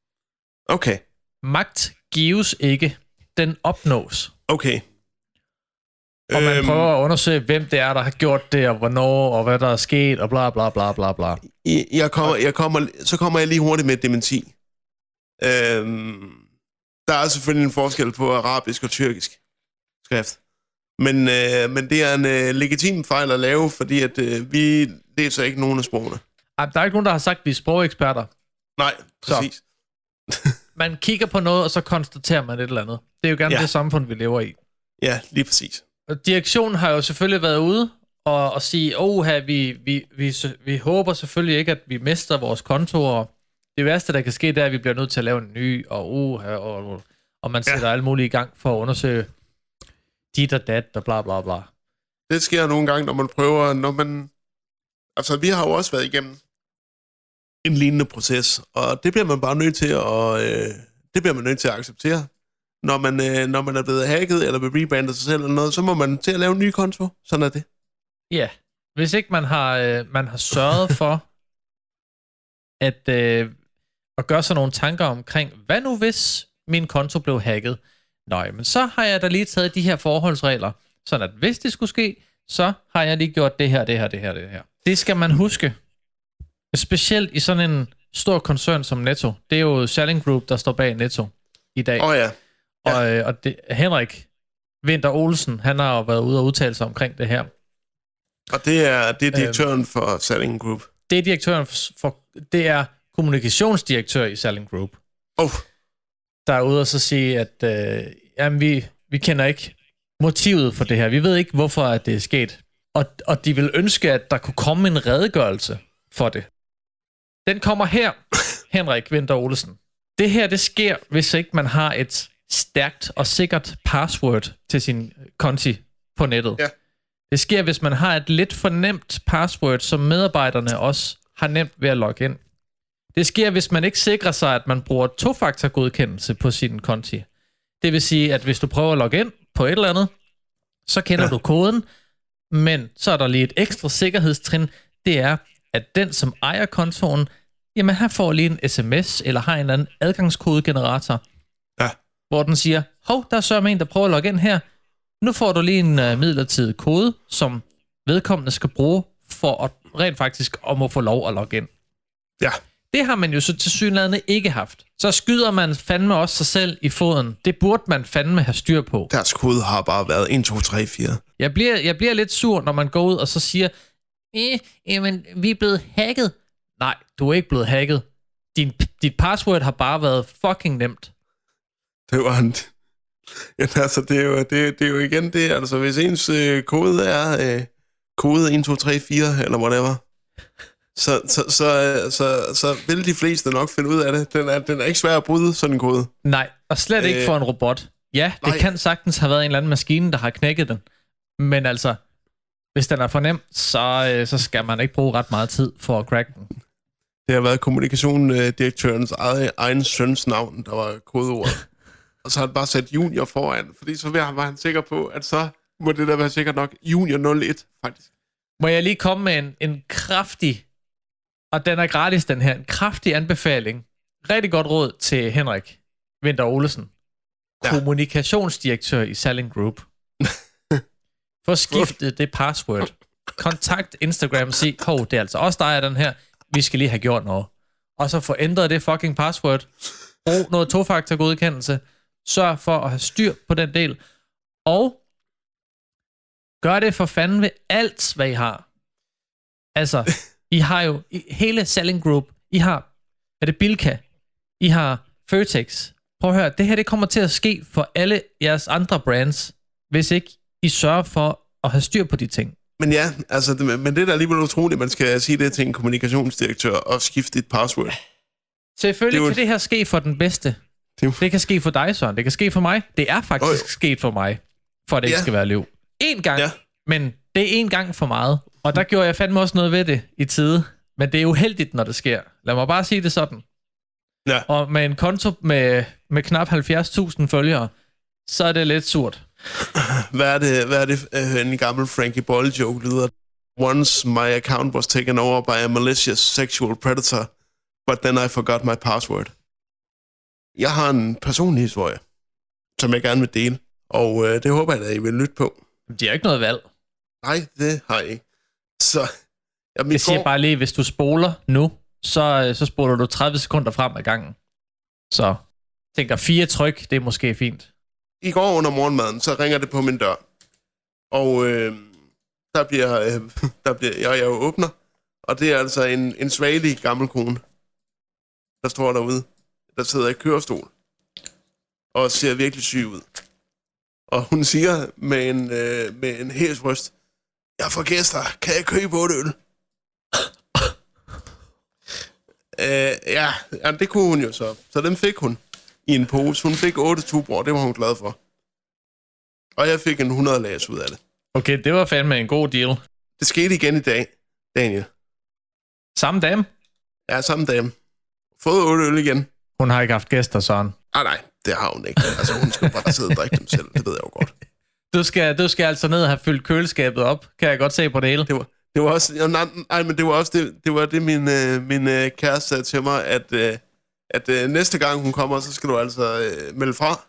Okay, Magt gives ikke, den opnås. okay. Og man Øhm, prøver at undersøge, hvem det er, der har gjort det, og hvornår, og hvad der er sket, og bla bla bla bla bla. Jeg kommer, jeg kommer, så kommer jeg lige hurtigt med et dementi. Øhm, der er selvfølgelig en forskel på arabisk og tyrkisk skrift. Men, øh, men det er en øh, legitim fejl at lave, fordi at, øh, vi læser ikke nogen af sprogene. Ej, Der er ikke nogen, der har sagt, at vi er sprogeksperter. Nej, præcis. Man kigger på noget, og så konstaterer man et eller andet. Det er jo gerne Ja. det samfund, vi lever i. Ja, lige præcis. Og Direktionen har jo selvfølgelig været ude og, og sige, åh, vi, vi, vi, vi håber selvfølgelig ikke, at vi mister vores kontorer. Det værste, der kan ske, det er, at vi bliver nødt til at lave en ny, og, uh, og, og man sætter ja. alt muligt i gang for at undersøge dit og dat, og bla bla bla. Det sker nogle gange, når man prøver, når man... Altså, vi har jo også været igennem en lignende proces, og det bliver man bare nødt til at, øh, det bliver man nødt til at acceptere. Når man, øh, når man er blevet hacket, eller vil rebrandet sig selv eller noget, så må man til at lave en ny konto. Sådan er det. Ja, hvis ikke man har, øh, man har sørget for at, øh, at gøre sig nogle tanker omkring, hvad nu hvis min konto blev hacket? Nej, men så har jeg da lige taget de her forholdsregler, sådan at hvis det skulle ske, så har jeg lige gjort det her, det her, det her, det her. Det skal man huske. Specielt i sådan en stor koncern som Netto. Det er jo Selling Group, der står bag Netto i dag. Åh oh, ja. Og, øh, og det, Henrik Winter Olsen, han har jo været ude og udtale sig omkring det her. Og det er, det er direktøren øh, for Selling Group. Det er direktøren for, for det er kommunikationsdirektør i Selling Group. Oh. Der er ude og så sige, at øh, jamen, vi, vi kender ikke motivet for det her. Vi ved ikke, hvorfor at det er sket. Og, og de vil ønske, at der kunne komme en redegørelse for det. Den kommer her, Henrik Winter Olsen. Det her, det sker, hvis ikke man har et stærkt og sikkert password til sin konti på nettet. Ja. Det sker, hvis man har et lidt for nemt password, som medarbejderne også har nemt ved at logge ind. Det sker, hvis man ikke sikrer sig, at man bruger to-faktor-godkendelse på sin konti. Det vil sige, at hvis du prøver at logge ind på et eller andet, så kender ja. du koden, men så er der lige et ekstra sikkerhedstrin. Det er, at den, som ejer kontoen, jamen han får lige en sms, eller har en eller anden adgangskodegenerator, Ja. hvor den siger, hov, der er så en, der prøver at logge ind her. Nu får du lige en uh, midlertidig kode, som vedkommende skal bruge for at rent faktisk om at få lov at logge ind. Ja. Det har man jo så til synligheden ikke haft. Så skyder man fandme også sig selv i foden. Det burde man fandme have styr på. Deres kode har bare været 1, 2, 3, 4. Jeg bliver, jeg bliver lidt sur, når man går ud og så siger, eh, jamen, vi er blevet hacket. Nej, du er ikke blevet hacket. Din, dit password har bare været fucking nemt. Det var en... Ja, altså, det er, jo, det, det er jo igen det, altså hvis ens øh, kode er øh, kode 1, 2, 3, 4, eller whatever, så, så, så, så, så, vil de fleste nok finde ud af det. Den er, den er ikke svær at bryde, sådan en kode. Nej, og slet ikke Øh, for en robot. Ja, det nej. kan sagtens have været en eller anden maskine, der har knækket den. Men altså, hvis den er for nem, så, øh, så skal man ikke bruge ret meget tid for at crack den. Det har været kommunikationsdirektørens egen, egen søns navn, der var kodeordet. og så har han bare sat junior foran, fordi så var han sikker på, at så må det da være sikkert nok junior 01, faktisk. Må jeg lige komme med en, en kraftig, og den er gratis den her, en kraftig anbefaling. Rigtig godt råd til Henrik Winter Olesen, Ja. kommunikationsdirektør i Selling Group. Få skiftet det password. Kontakt Instagram og sig, hov, det er altså også dig den her. Vi skal lige have gjort noget. Og så få ændret det fucking password. Brug noget tofaktor godkendelse. Sørg for at have styr på den del. Og gør det for fanden ved alt, hvad I har. Altså, I har jo i hele Selling Group. I har, er det Bilka? I har Føtex. Prøv at høre, det her det kommer til at ske for alle jeres andre brands, hvis ikke I sørger for at have styr på de ting. Men ja, altså, det, men det er da alligevel utroligt, man skal sige det til en kommunikationsdirektør og skifte dit password. Selvfølgelig Det jo- det kan det her ske for den bedste. Det jo- Det kan ske for dig, Søren. Det kan ske for mig. Det er faktisk jo. sket for mig, for at det ikke Ja. skal være liv. En gang, Ja. men det er en gang for meget. Og der gjorde jeg fandme også noget ved det i tide. Men det er uheldigt, når det sker. Lad mig bare sige det sådan. Ja. Og med en konto med, med knap 70.000 følgere, så er det lidt surt. Hvad er det, hvad er det øh, en gammel Frankie Boyle joke lyder? Once my account was taken over by a malicious sexual predator, but then I forgot my password. Jeg har en personlig historie, som jeg gerne vil dele, og øh, det håber jeg, at I vil lytte på. De har ikke noget valg. Nej, det har jeg ikke. Så, i Jeg siger går- bare lige, hvis du spoler nu, så, øh, så spoler du 30 sekunder frem ad gangen. Så tænker fire tryk, det er måske fint. i går under morgenmaden, så ringer det på min dør. Og øh, der bliver, øh, der bliver jeg, jeg åbner, og det er altså en, en svagelig gammel kone, der står derude, der sidder i kørestol, og ser virkelig syg ud. Og hun siger med en, øh, med en hæs røst, jeg får gæster, kan jeg købe otte øl? øh, ja, ja, det kunne hun jo så. Så dem fik hun i en pose. Hun fik otte tuborg, det var hun glad for. Og jeg fik en 100 lags ud af det. Okay, det var fandme en god deal. Det skete igen i dag, Daniel. Samme dame. Ja, samme dame. Fået otte øl igen. Hun har ikke haft gæster, Søren. Ah, nej, det har hun ikke. Altså, hun skal bare sidde og drikke dem selv. Det ved jeg jo godt. Du skal, du skal altså ned og have fyldt køleskabet op, kan jeg godt se på det hele. Det var, det var også... Nej, nej, men det var også det, det, var det min, øh, min øh, kæreste sagde til mig, at, øh, at øh, næste gang hun kommer, så skal du altså øh, melde fra.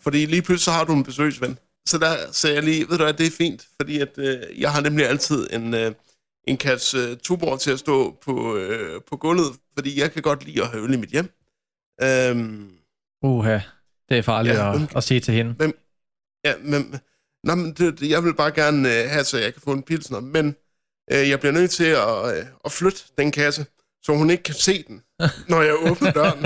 Fordi lige pludselig så har du en besøgsven. Så der sagde jeg lige, ved du hvad, det er fint, fordi at, øh, jeg har nemlig altid en, øh, en kasse øh, tuborg til at stå på, øh, på gulvet, fordi jeg kan godt lide at have øl i mit hjem. Øhm, Uha, det er farligt Ja, ja, men- at, at sige til hende. Ja, men, nå, men det, jeg vil bare gerne øh, have, så jeg kan få en pilsner, men øh, jeg bliver nødt til at, øh, at flytte den kasse, så hun ikke kan se den, når jeg åbner døren.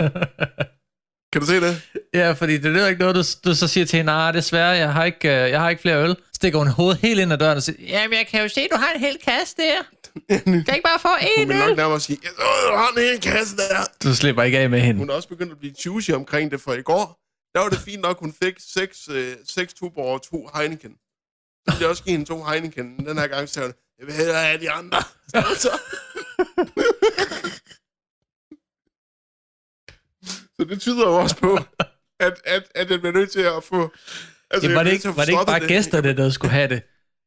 Kan du se det? ja, fordi det er jo ikke noget, du, du så siger til hende, nej, desværre, jeg har ikke, øh, jeg har ikke flere øl. Stikker hun hovedet helt ind ad døren og siger, jamen jeg kan jo se, du har en hel kasse der. Kan jeg ikke bare få Hun en vil nok øl? nærmere sige, Åh, du har en hel kasse der. Du slipper ikke af med hende. Hun er også begyndt at blive choosy omkring det, for i går, der var det fint nok, hun fik seks, øh, seks tuborg og to Heineken. Så ville også give hende to Heineken. Den her gang sagde hun, jeg vil hellere have de andre. Så, så det tyder jo også på, at, at, at den bliver nødt til at få... Altså, Jamen, var det ikke, var det ikke bare gæsterne, der skulle have det?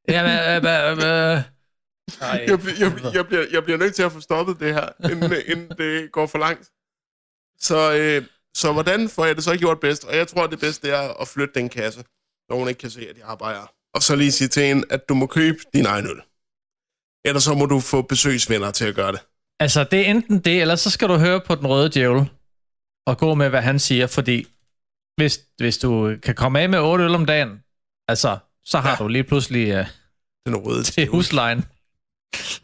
Jamen, øh, øh, øh, Nej. jeg, bliver- jeg, jeg, bliver, jeg bliver nødt til at få stoppet det her, inden, inden det går for langt. Så, øh, så hvordan får jeg det så gjort bedst? Og jeg tror, det bedste er at flytte den kasse, når hun ikke kan se, at jeg arbejder. Og så lige sige til hende, at du må købe din egen øl. Ellers så må du få besøgsvenner til at gøre det. Altså, det er enten det, eller så skal du høre på den røde djævel og gå med, hvad han siger, fordi hvis, hvis du kan komme af med 8 øl om dagen, altså, så har Ja. du lige pludselig uh, Den røde til huslejen,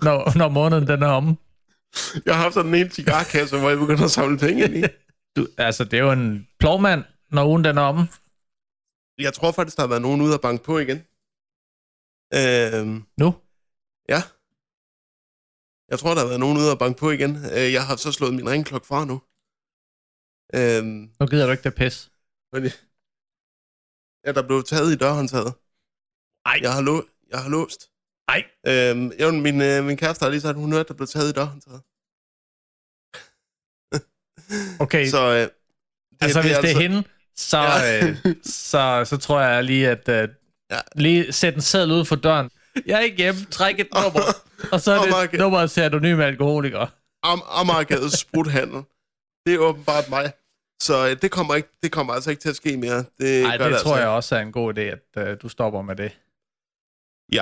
når, når måneden den er om. Jeg har haft sådan en cigarkasse, hvor jeg begynder at samle penge ind i. Du, altså, det er jo en plovmand, når ugen den er om. Jeg tror faktisk, der har været nogen ude at banke på igen. Øhm, Nu? ja. Jeg tror, der har været nogen ude at banke på igen. Øh, Jeg har så slået min ringklokke fra nu. Øhm, Nu gider du ikke det pis. fordi, ja, der blev taget i dørhåndtaget. Ej. Jeg har, lå, jeg har låst. Ej. Øhm, jo, min, øh, min kæreste har lige sagt, at hun hørte, der blev taget i dørhåndtaget. Okay, så, øh, det, altså, hvis det er hende, så, Ja. øh, så, så tror jeg lige, at uh, Ja. lige sætte en seddel ud for døren. Jeg er ikke hjemme, træk et nummer, og så er det Mark. nummeret til anonyme alkoholikere. Am- Amagergades spruthandel. Det er åbenbart mig. Så øh, det kommer, ikke, det kommer altså ikke til at ske mere. Det, gør det det tror altså jeg også er en god idé, at uh, du stopper med det. Ja.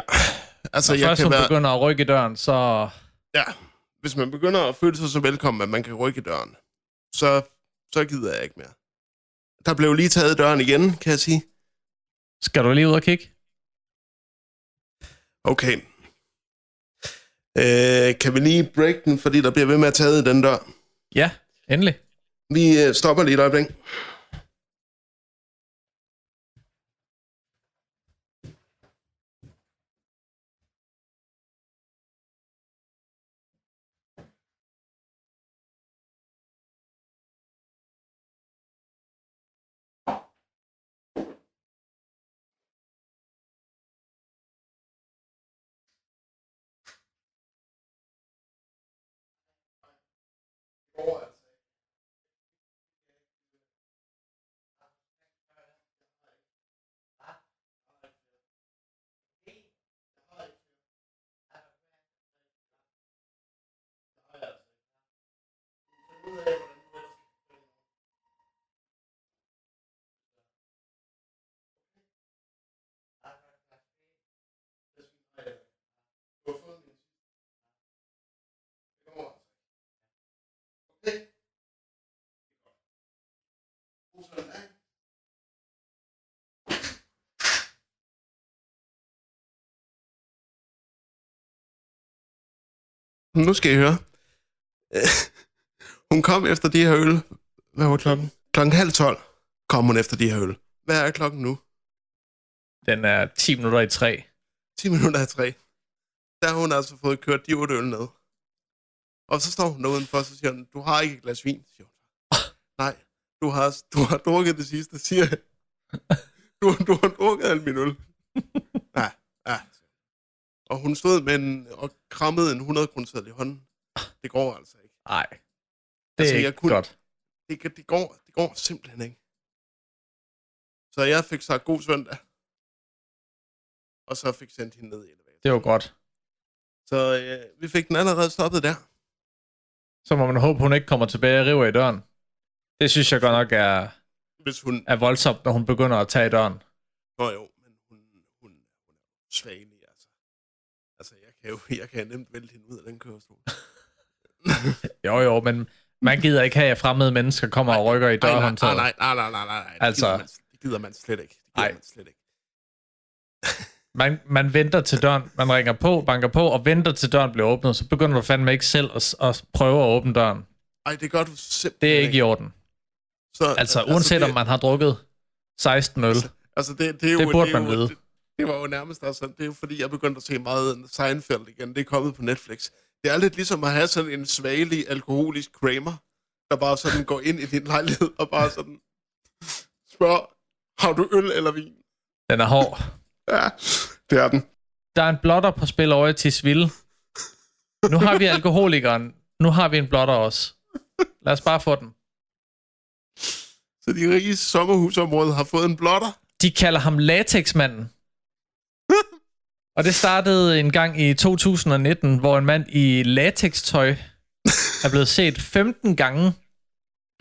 Altså, Så jeg først kan være, begynder at rykke i døren, så... ja, hvis man begynder at føle sig så velkommen, at man kan rykke i døren, så, så gider jeg ikke mere. Der blev lige taget døren igen, kan jeg sige. Skal du lige ud og kigge? Okay. Øh, kan vi lige break den, fordi der bliver ved med at tage i den dør? Ja, endelig. Vi øh, stopper lige et øjeblik. Nu skal I høre. hun kom efter de her øl. Hvad var klokken? Klokken halv tolv kom hun efter de her øl. Hvad er klokken nu? Den er 10 minutter i 3. 10 minutter af tre. Der har hun altså fået kørt de otte øl ned. Og så står hun derude for, så siger hun, du har ikke et glas vin. Siger hun. Nej, du har, du har drukket det sidste, siger jeg. Du, du har drukket al min øl. Ja, ja. Og hun stod med en, og krammede en 100 kroner i hånden. Det går altså ikke. Nej, det Altså, er jeg ikke kunne- godt. Det, det, går, det går simpelthen ikke. Så jeg fik sagt god søndag. Og så fik sendt hende ned i elevatoren. Det var godt. Så øh, vi fik den allerede stoppet der. Så må man håbe, hun ikke kommer tilbage og river i døren. Det synes jeg godt nok er... Hvis hun... er voldsomt, når hun begynder at tage i døren. Nå jo, men hun, hun, hun er altså. Altså, jeg kan jo jeg kan nemt vælte hende ud af den kørestol. Jo, jo, men man gider ikke have, at fremmede mennesker kommer og rykker i Nej, nej, dørhåndtaget. nej, nej, nej, nej, nej, nej. Det Altså- gider man, det gider man slet ikke. Det gider Nej. man slet ikke. Man, man venter til døren, man ringer på, banker på, og venter til døren bliver åbnet, så begynder du fandme ikke selv at, at prøve at åbne døren. Ej, det gør du simpelthen Det er ikke i orden. Så, Altså, uanset det, om man har drukket 16 øl. Altså, det, det, er jo, Det burde det er man vide. Det, det var jo nærmest altså, det er jo fordi, jeg begyndte at se meget Seinfeld igen. Det er kommet på Netflix. Det er lidt ligesom at have sådan en svagelig alkoholisk Kramer, der bare sådan går ind i din lejlighed og bare sådan spørger, har du øl eller vin? Den er hård. Ja, det er den. Der er en blotter på spil over i Tisvilde. Nu har vi alkoholikeren. Nu har vi en blotter også. Lad os bare få den. Så de rige sommerhusområde har fået en blotter. De kalder ham latexmanden. Og det startede en gang i 2019, hvor en mand i latextøj er blevet set 15 gange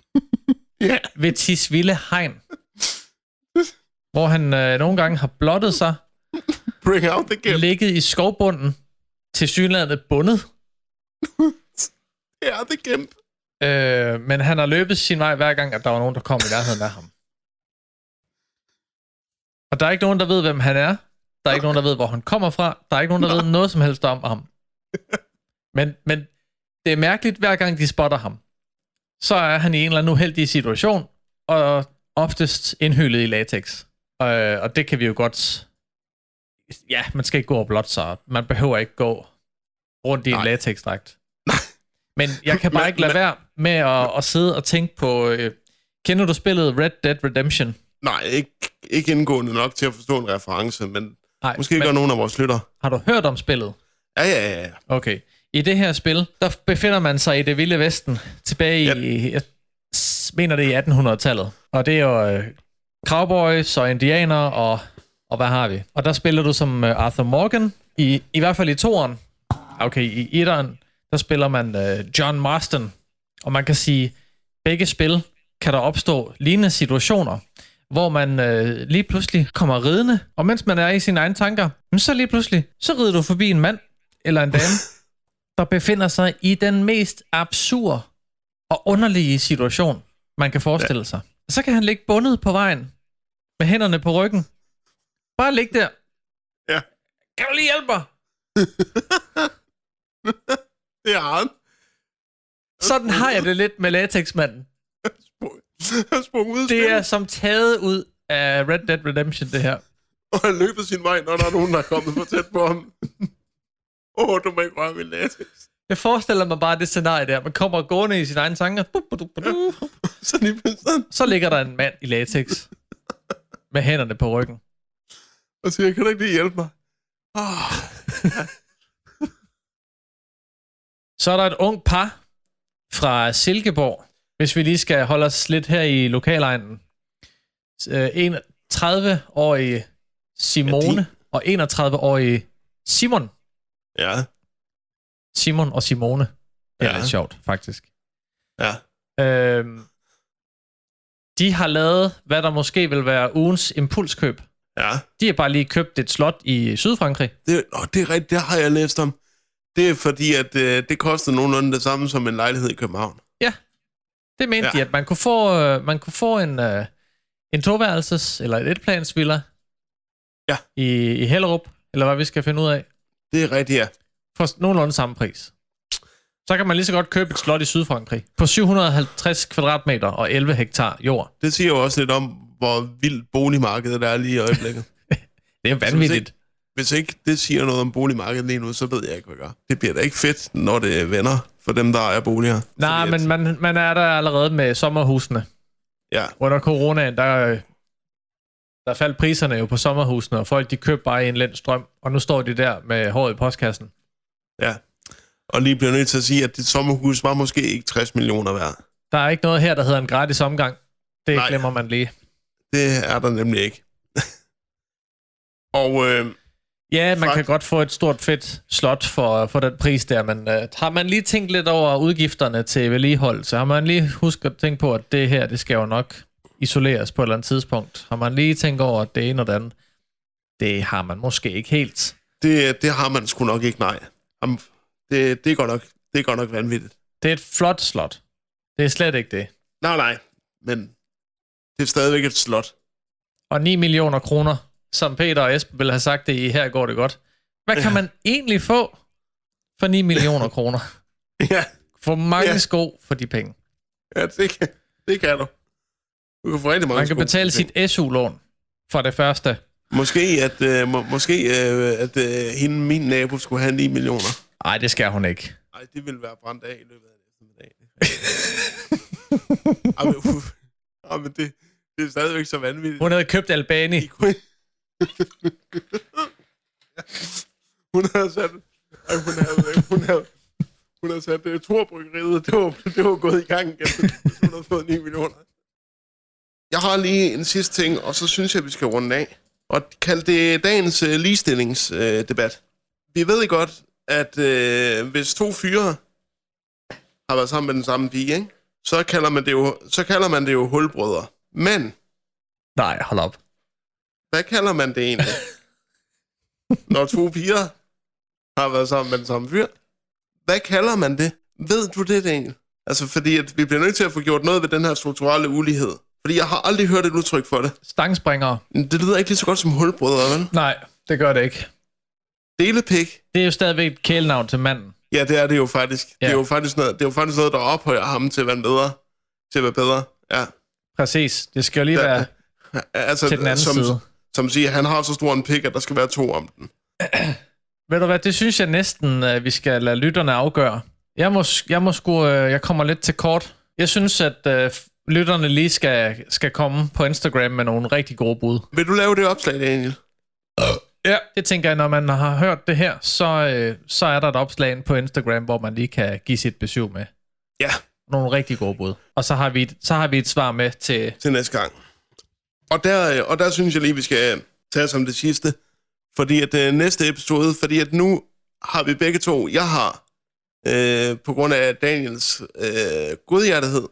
Ja. ved Tisvilde Hegn. Hvor han øh, nogle gange har blottet sig, Bring out the gift. ligget i skovbunden, til synlandet bundet. Det er gimp. Øh, men han har løbet sin vej hver gang, at der var nogen, der kom i nærheden af ham. Og der er ikke nogen, der ved, hvem han er. Der er ikke nogen, der ved, hvor han kommer fra. Der er ikke nogen, der ved noget som helst om ham. Men, men det er mærkeligt, hver gang de spotter ham. Så er han i en eller anden uheldig situation, og oftest indhyllet i latex. Øh, og det kan vi jo godt... Ja, man skal ikke gå og blotte sig. Man behøver ikke gå rundt i en Nej. latexdragt. Men jeg kan bare Men- ikke lade være med at, at sidde og tænke på... Øh, kender du spillet Red Dead Redemption? Nej, ikke, ikke indgående nok til at forstå en reference, men Nej, måske men gør nogen af vores lytter. har du hørt om spillet? Ja, ja, ja, ja. Okay. I det her spil, der befinder man sig i det vilde vesten, tilbage Ja. i, jeg mener det er i 1800-tallet. Og det er jo øh, cowboys og indianer og, og hvad har vi? Og der spiller du som øh, Arthur Morgan, i, i hvert fald i toeren. Okay, i etteren, der spiller man øh, John Marston. Og man kan sige, begge spil kan der opstå lignende situationer, hvor man øh, lige pludselig kommer ridende, og mens man er i sine egne tanker, så lige pludselig, så rider du forbi en mand eller en dame, der befinder sig i den mest absurde og underlige situation, man kan forestille sig. Så kan han ligge bundet på vejen, med hænderne på ryggen. Bare ligge der. Ja. Kan du lige hjælpe mig? Det er han. Sådan har jeg det lidt med latexmanden. Ud Det er som taget ud af Red Dead Redemption, det her. og han løber sin vej, når der er nogen, der er kommet for tæt på ham. Åh, oh, du må ikke røre min latex. Jeg forestiller mig bare det scenarie der. Man kommer gående i sine egne tanker. Så lige Så ligger der en mand i latex. Med hænderne på ryggen. og siger, kan du ikke lige hjælpe mig? Oh, Så er der et ung par fra Silkeborg, hvis vi lige skal holde os lidt her i lokalegnen. Øh, En 30-årig Simone og 31-årig Simon. ja, Simon og Simone. Det er Ja. lidt sjovt, faktisk. ja. Øhm, de har lavet, hvad der måske vil være ugens impulskøb. Ja, De har bare lige købt et slot i Sydfrankrig. det, oh, det er rigtigt, det har jeg læst om. Det er fordi, at øh, det koster nogenlunde det samme som en lejlighed i København. Det mente Ja. de, at man kunne få, øh, man kunne få en, øh, en toværelses eller et etplansvilla Ja. i, i Hellerup, eller hvad vi skal finde ud af, Det er rigtigt, ja. for nogenlunde samme pris. Så kan man lige så godt købe et slot i Sydfrankrig på 750 kvadratmeter og 11 hektar jord. Det siger jo også lidt om, hvor vildt boligmarkedet er lige i øjeblikket. Det er vanvittigt. Hvis ikke det siger noget om boligmarkedet lige nu, så ved jeg ikke, hvad jeg gør. Det bliver da ikke fedt, når det er venner for dem, der ejer boliger. Nej, Fordi men at, man, man er der allerede med sommerhusene. Ja, Under coronaen, der, der faldt priserne jo på sommerhusene, og folk de købte bare en lænd strøm, og nu står de der med håret i postkassen. ja. Og lige bliver nødt til at sige, at dit sommerhus var måske ikke 60 millioner værd. Der er ikke noget her, der hedder en gratis omgang. Det. Nej. glemmer man lige. Det er der nemlig ikke. og øh, Ja, man Fuck. kan godt få et stort fedt slot for, for den pris der, men uh, har man lige tænkt lidt over udgifterne til vedligeholdelse, har man lige husket at tænke på, at det her, det skal jo nok isoleres på et eller andet tidspunkt. Har man lige tænkt over det ene og det andet? Det har man måske ikke helt. Det, det har man sgu nok ikke, nej. Jamen, det, det, er godt nok, det er godt nok vanvittigt. Det er et flot slot. Det er slet ikke det. Nej, nej, men det er stadigvæk et slot. Og 9 millioner kroner, som Peter og Esben ville have sagt det i Her går det godt. Hvad kan man egentlig få for 9 millioner kroner? Ja, For mange Ja. sko for de penge. ja det, kan, det kan du. Du kan få rigtig mange Man kan sko. betale sit SU-lån for det første. Måske at, øh, må, måske, øh, at øh, hende, min nabo, skulle have 9 millioner. Nej, det skal hun ikke. Nej, det ville være brændt af i løbet af eftermiddag. Ej, men, uh, ej, men det, det er stadigvæk så vanvittigt. Hun havde købt Albani. I kunne- hun havde sat... Ej, hun havde, hun havde, hun havde sat uh, Torbryggeriet. Det var, det var gået i gang igen. Hun havde fået 9 millioner. Jeg har lige en sidste ting, og så synes jeg, vi skal runde af. Og kalde det dagens uh, ligestillingsdebat. Uh, vi ved godt, at uh, hvis to fyre har været sammen med den samme pige, ikke? Så, kalder man det jo, så kalder man det jo hulbrødre. Men Nej, hold op. hvad kalder man det egentlig? Når to piger har været sammen med den samme fyr. Hvad kalder man det? Ved du det, Daniel? Altså, fordi at vi bliver nødt til at få gjort noget ved den her strukturelle ulighed. Fordi jeg har aldrig hørt et udtryk for det. Stangspringere. Det lyder ikke lige så godt som hulbrødre, vel? Nej, det gør det ikke. Delepik. Det er jo stadigvæk et kælenavn til manden. Ja, det er det jo faktisk. Ja. Det, er jo faktisk noget, det er jo faktisk noget, der ophøjer ham til at være bedre. Til at være bedre. Ja. Præcis. Det skal jo lige Ja, være Altså, til den anden som, side. Som siger, han har så stor en pik, at der skal være to om den. Ved du hvad, det synes jeg næsten, at vi skal lade lytterne afgøre. Jeg, må, jeg, må sgu, øh, jeg kommer lidt til kort. Jeg synes, at øh, lytterne lige skal, skal komme på Instagram med nogle rigtig gode bud. Vil du lave det opslag, Daniel? Ja. Det tænker jeg, når man har hørt det her, så, øh, så er der et opslag på Instagram, hvor man lige kan give sit besøg med. Ja. Nogle rigtig gode bud. Og så har vi, et- så har vi et svar med til... til næste gang. Og der, og der synes jeg lige, vi skal tage som det sidste. Fordi at øh, næste episode, fordi at nu har vi begge to, jeg har, øh, på grund af Daniels øh, godhjertighed,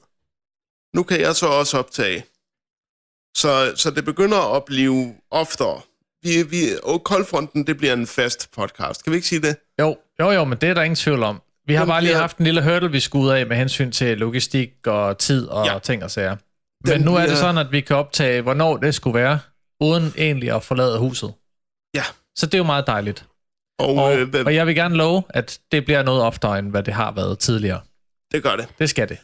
nu kan jeg så også optage. Så, så det begynder at blive oftere. Vi, vi, og Koldfronten, det bliver en fast podcast. Kan vi ikke sige det? Jo, jo, jo, men det er der ingen tvivl om. Vi har bare lige haft en lille hurdle, vi skulle ud af med hensyn til logistik og tid og ja. ting og sager. Den Men nu er det sådan, at vi kan optage, hvornår det skulle være, uden egentlig at forlade huset. Ja. Så det er jo meget dejligt. Og, Og, øh, og jeg vil gerne love, at det bliver noget oftere, end hvad det har været tidligere. det gør det. Det skal det.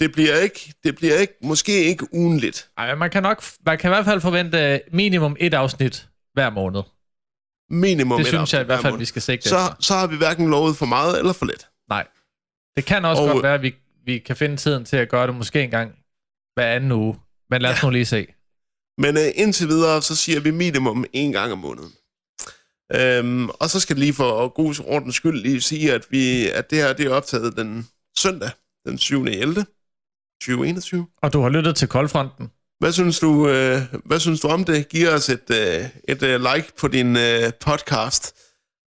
Det bliver ikke, det bliver ikke, måske ikke ugenligt. Ej, man kan nok, man kan i hvert fald forvente minimum et afsnit hver måned. Minimum Det et synes jeg i hvert hver fald, vi skal sigte så, efter. så har vi hverken lovet for meget eller for lidt. Nej. Det kan også Og- godt være, at vi, vi kan finde tiden til at gøre det måske en gang hver anden uge. Men lad os nu lige se. Men øh, indtil videre, så siger vi minimum en gang om måneden. Øhm, og så skal det lige for god ordens skyld lige sige, at, vi, at det her det er optaget den søndag, den 7. 11. 2021. Og du har lyttet til Koldfronten. Hvad synes du, øh, hvad synes du om det? Giv os et, øh, et øh, like på din øh, podcast,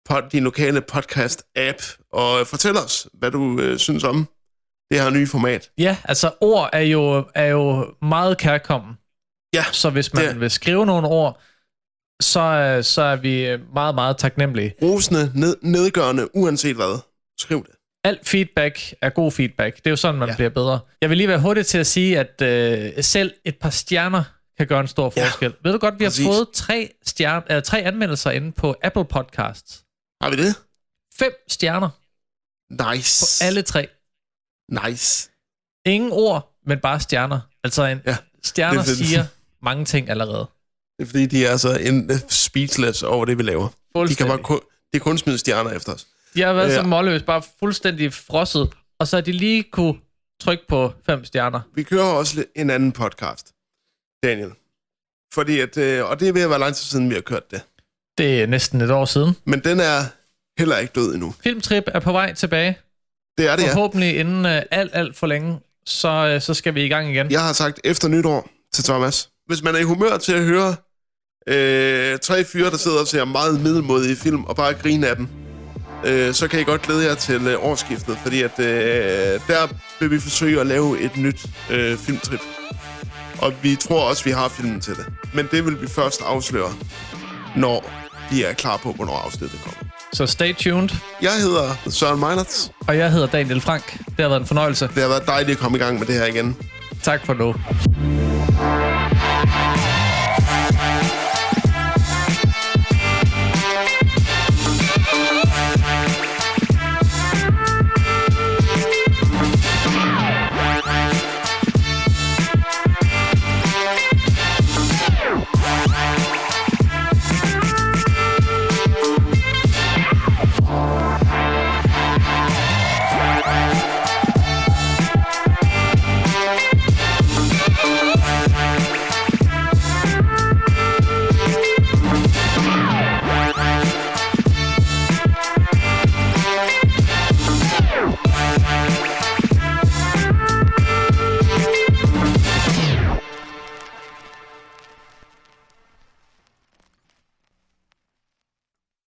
på din lokale podcast-app, og øh, fortæl os, hvad du øh, synes om det her nye format. Ja, altså ord er jo, er jo meget kærkommen. Ja, Så hvis man det- vil skrive nogle ord, så, så er vi meget, meget taknemmelige. Rosende, ned, nedgørende, uanset hvad. Skriv det. Alt feedback er god feedback. Det er jo sådan, man Ja. ja. bliver bedre. Jeg vil lige være hurtig til at sige, at øh, selv et par stjerner kan gøre en stor Ja, forskel. Ved du godt, vi præcis. har fået tre, stjerne, øh, tre anmeldelser inde på Apple Podcasts. Har vi det? Fem stjerner Nice. på alle tre. Nice. Ingen ord, men bare stjerner. Altså en Ja, stjerner det er siger mange ting allerede. Det er fordi, de er så en speechless over det, vi laver. De kan bare kun, de kun smide stjerner efter os. De har været ja. så målløs, bare fuldstændig frosset, og så har de lige kunne trykke på fem stjerner. Vi kører også en anden podcast, Daniel. Fordi at, øh, og det er ved at være lang tid siden, vi har kørt det. Det er næsten et år siden. Men den er heller ikke død endnu. Filmtrip er på vej tilbage. Det er det, ja. Forhåbentlig inden uh, alt, alt for længe, så, uh, så skal vi i gang igen. Jeg har sagt efter nytår til Thomas. Hvis man er i humør til at høre øh, tre fyre, der sidder og ser meget middelmodige film, og bare grine af dem, øh, så kan I godt glæde jer til øh, årsskiftet, fordi at øh, der vil vi forsøge at lave et nyt øh, filmtrip. Og vi tror også, vi har filmen til det. Men det vil vi først afsløre, når vi er klar på, hvornår afsnittet kommer. Så stay tuned. Jeg hedder Søren Meinerts. Og jeg hedder Daniel Frank. Det har været en fornøjelse. Det har været dejligt at komme i gang med det her igen. Tak for nu.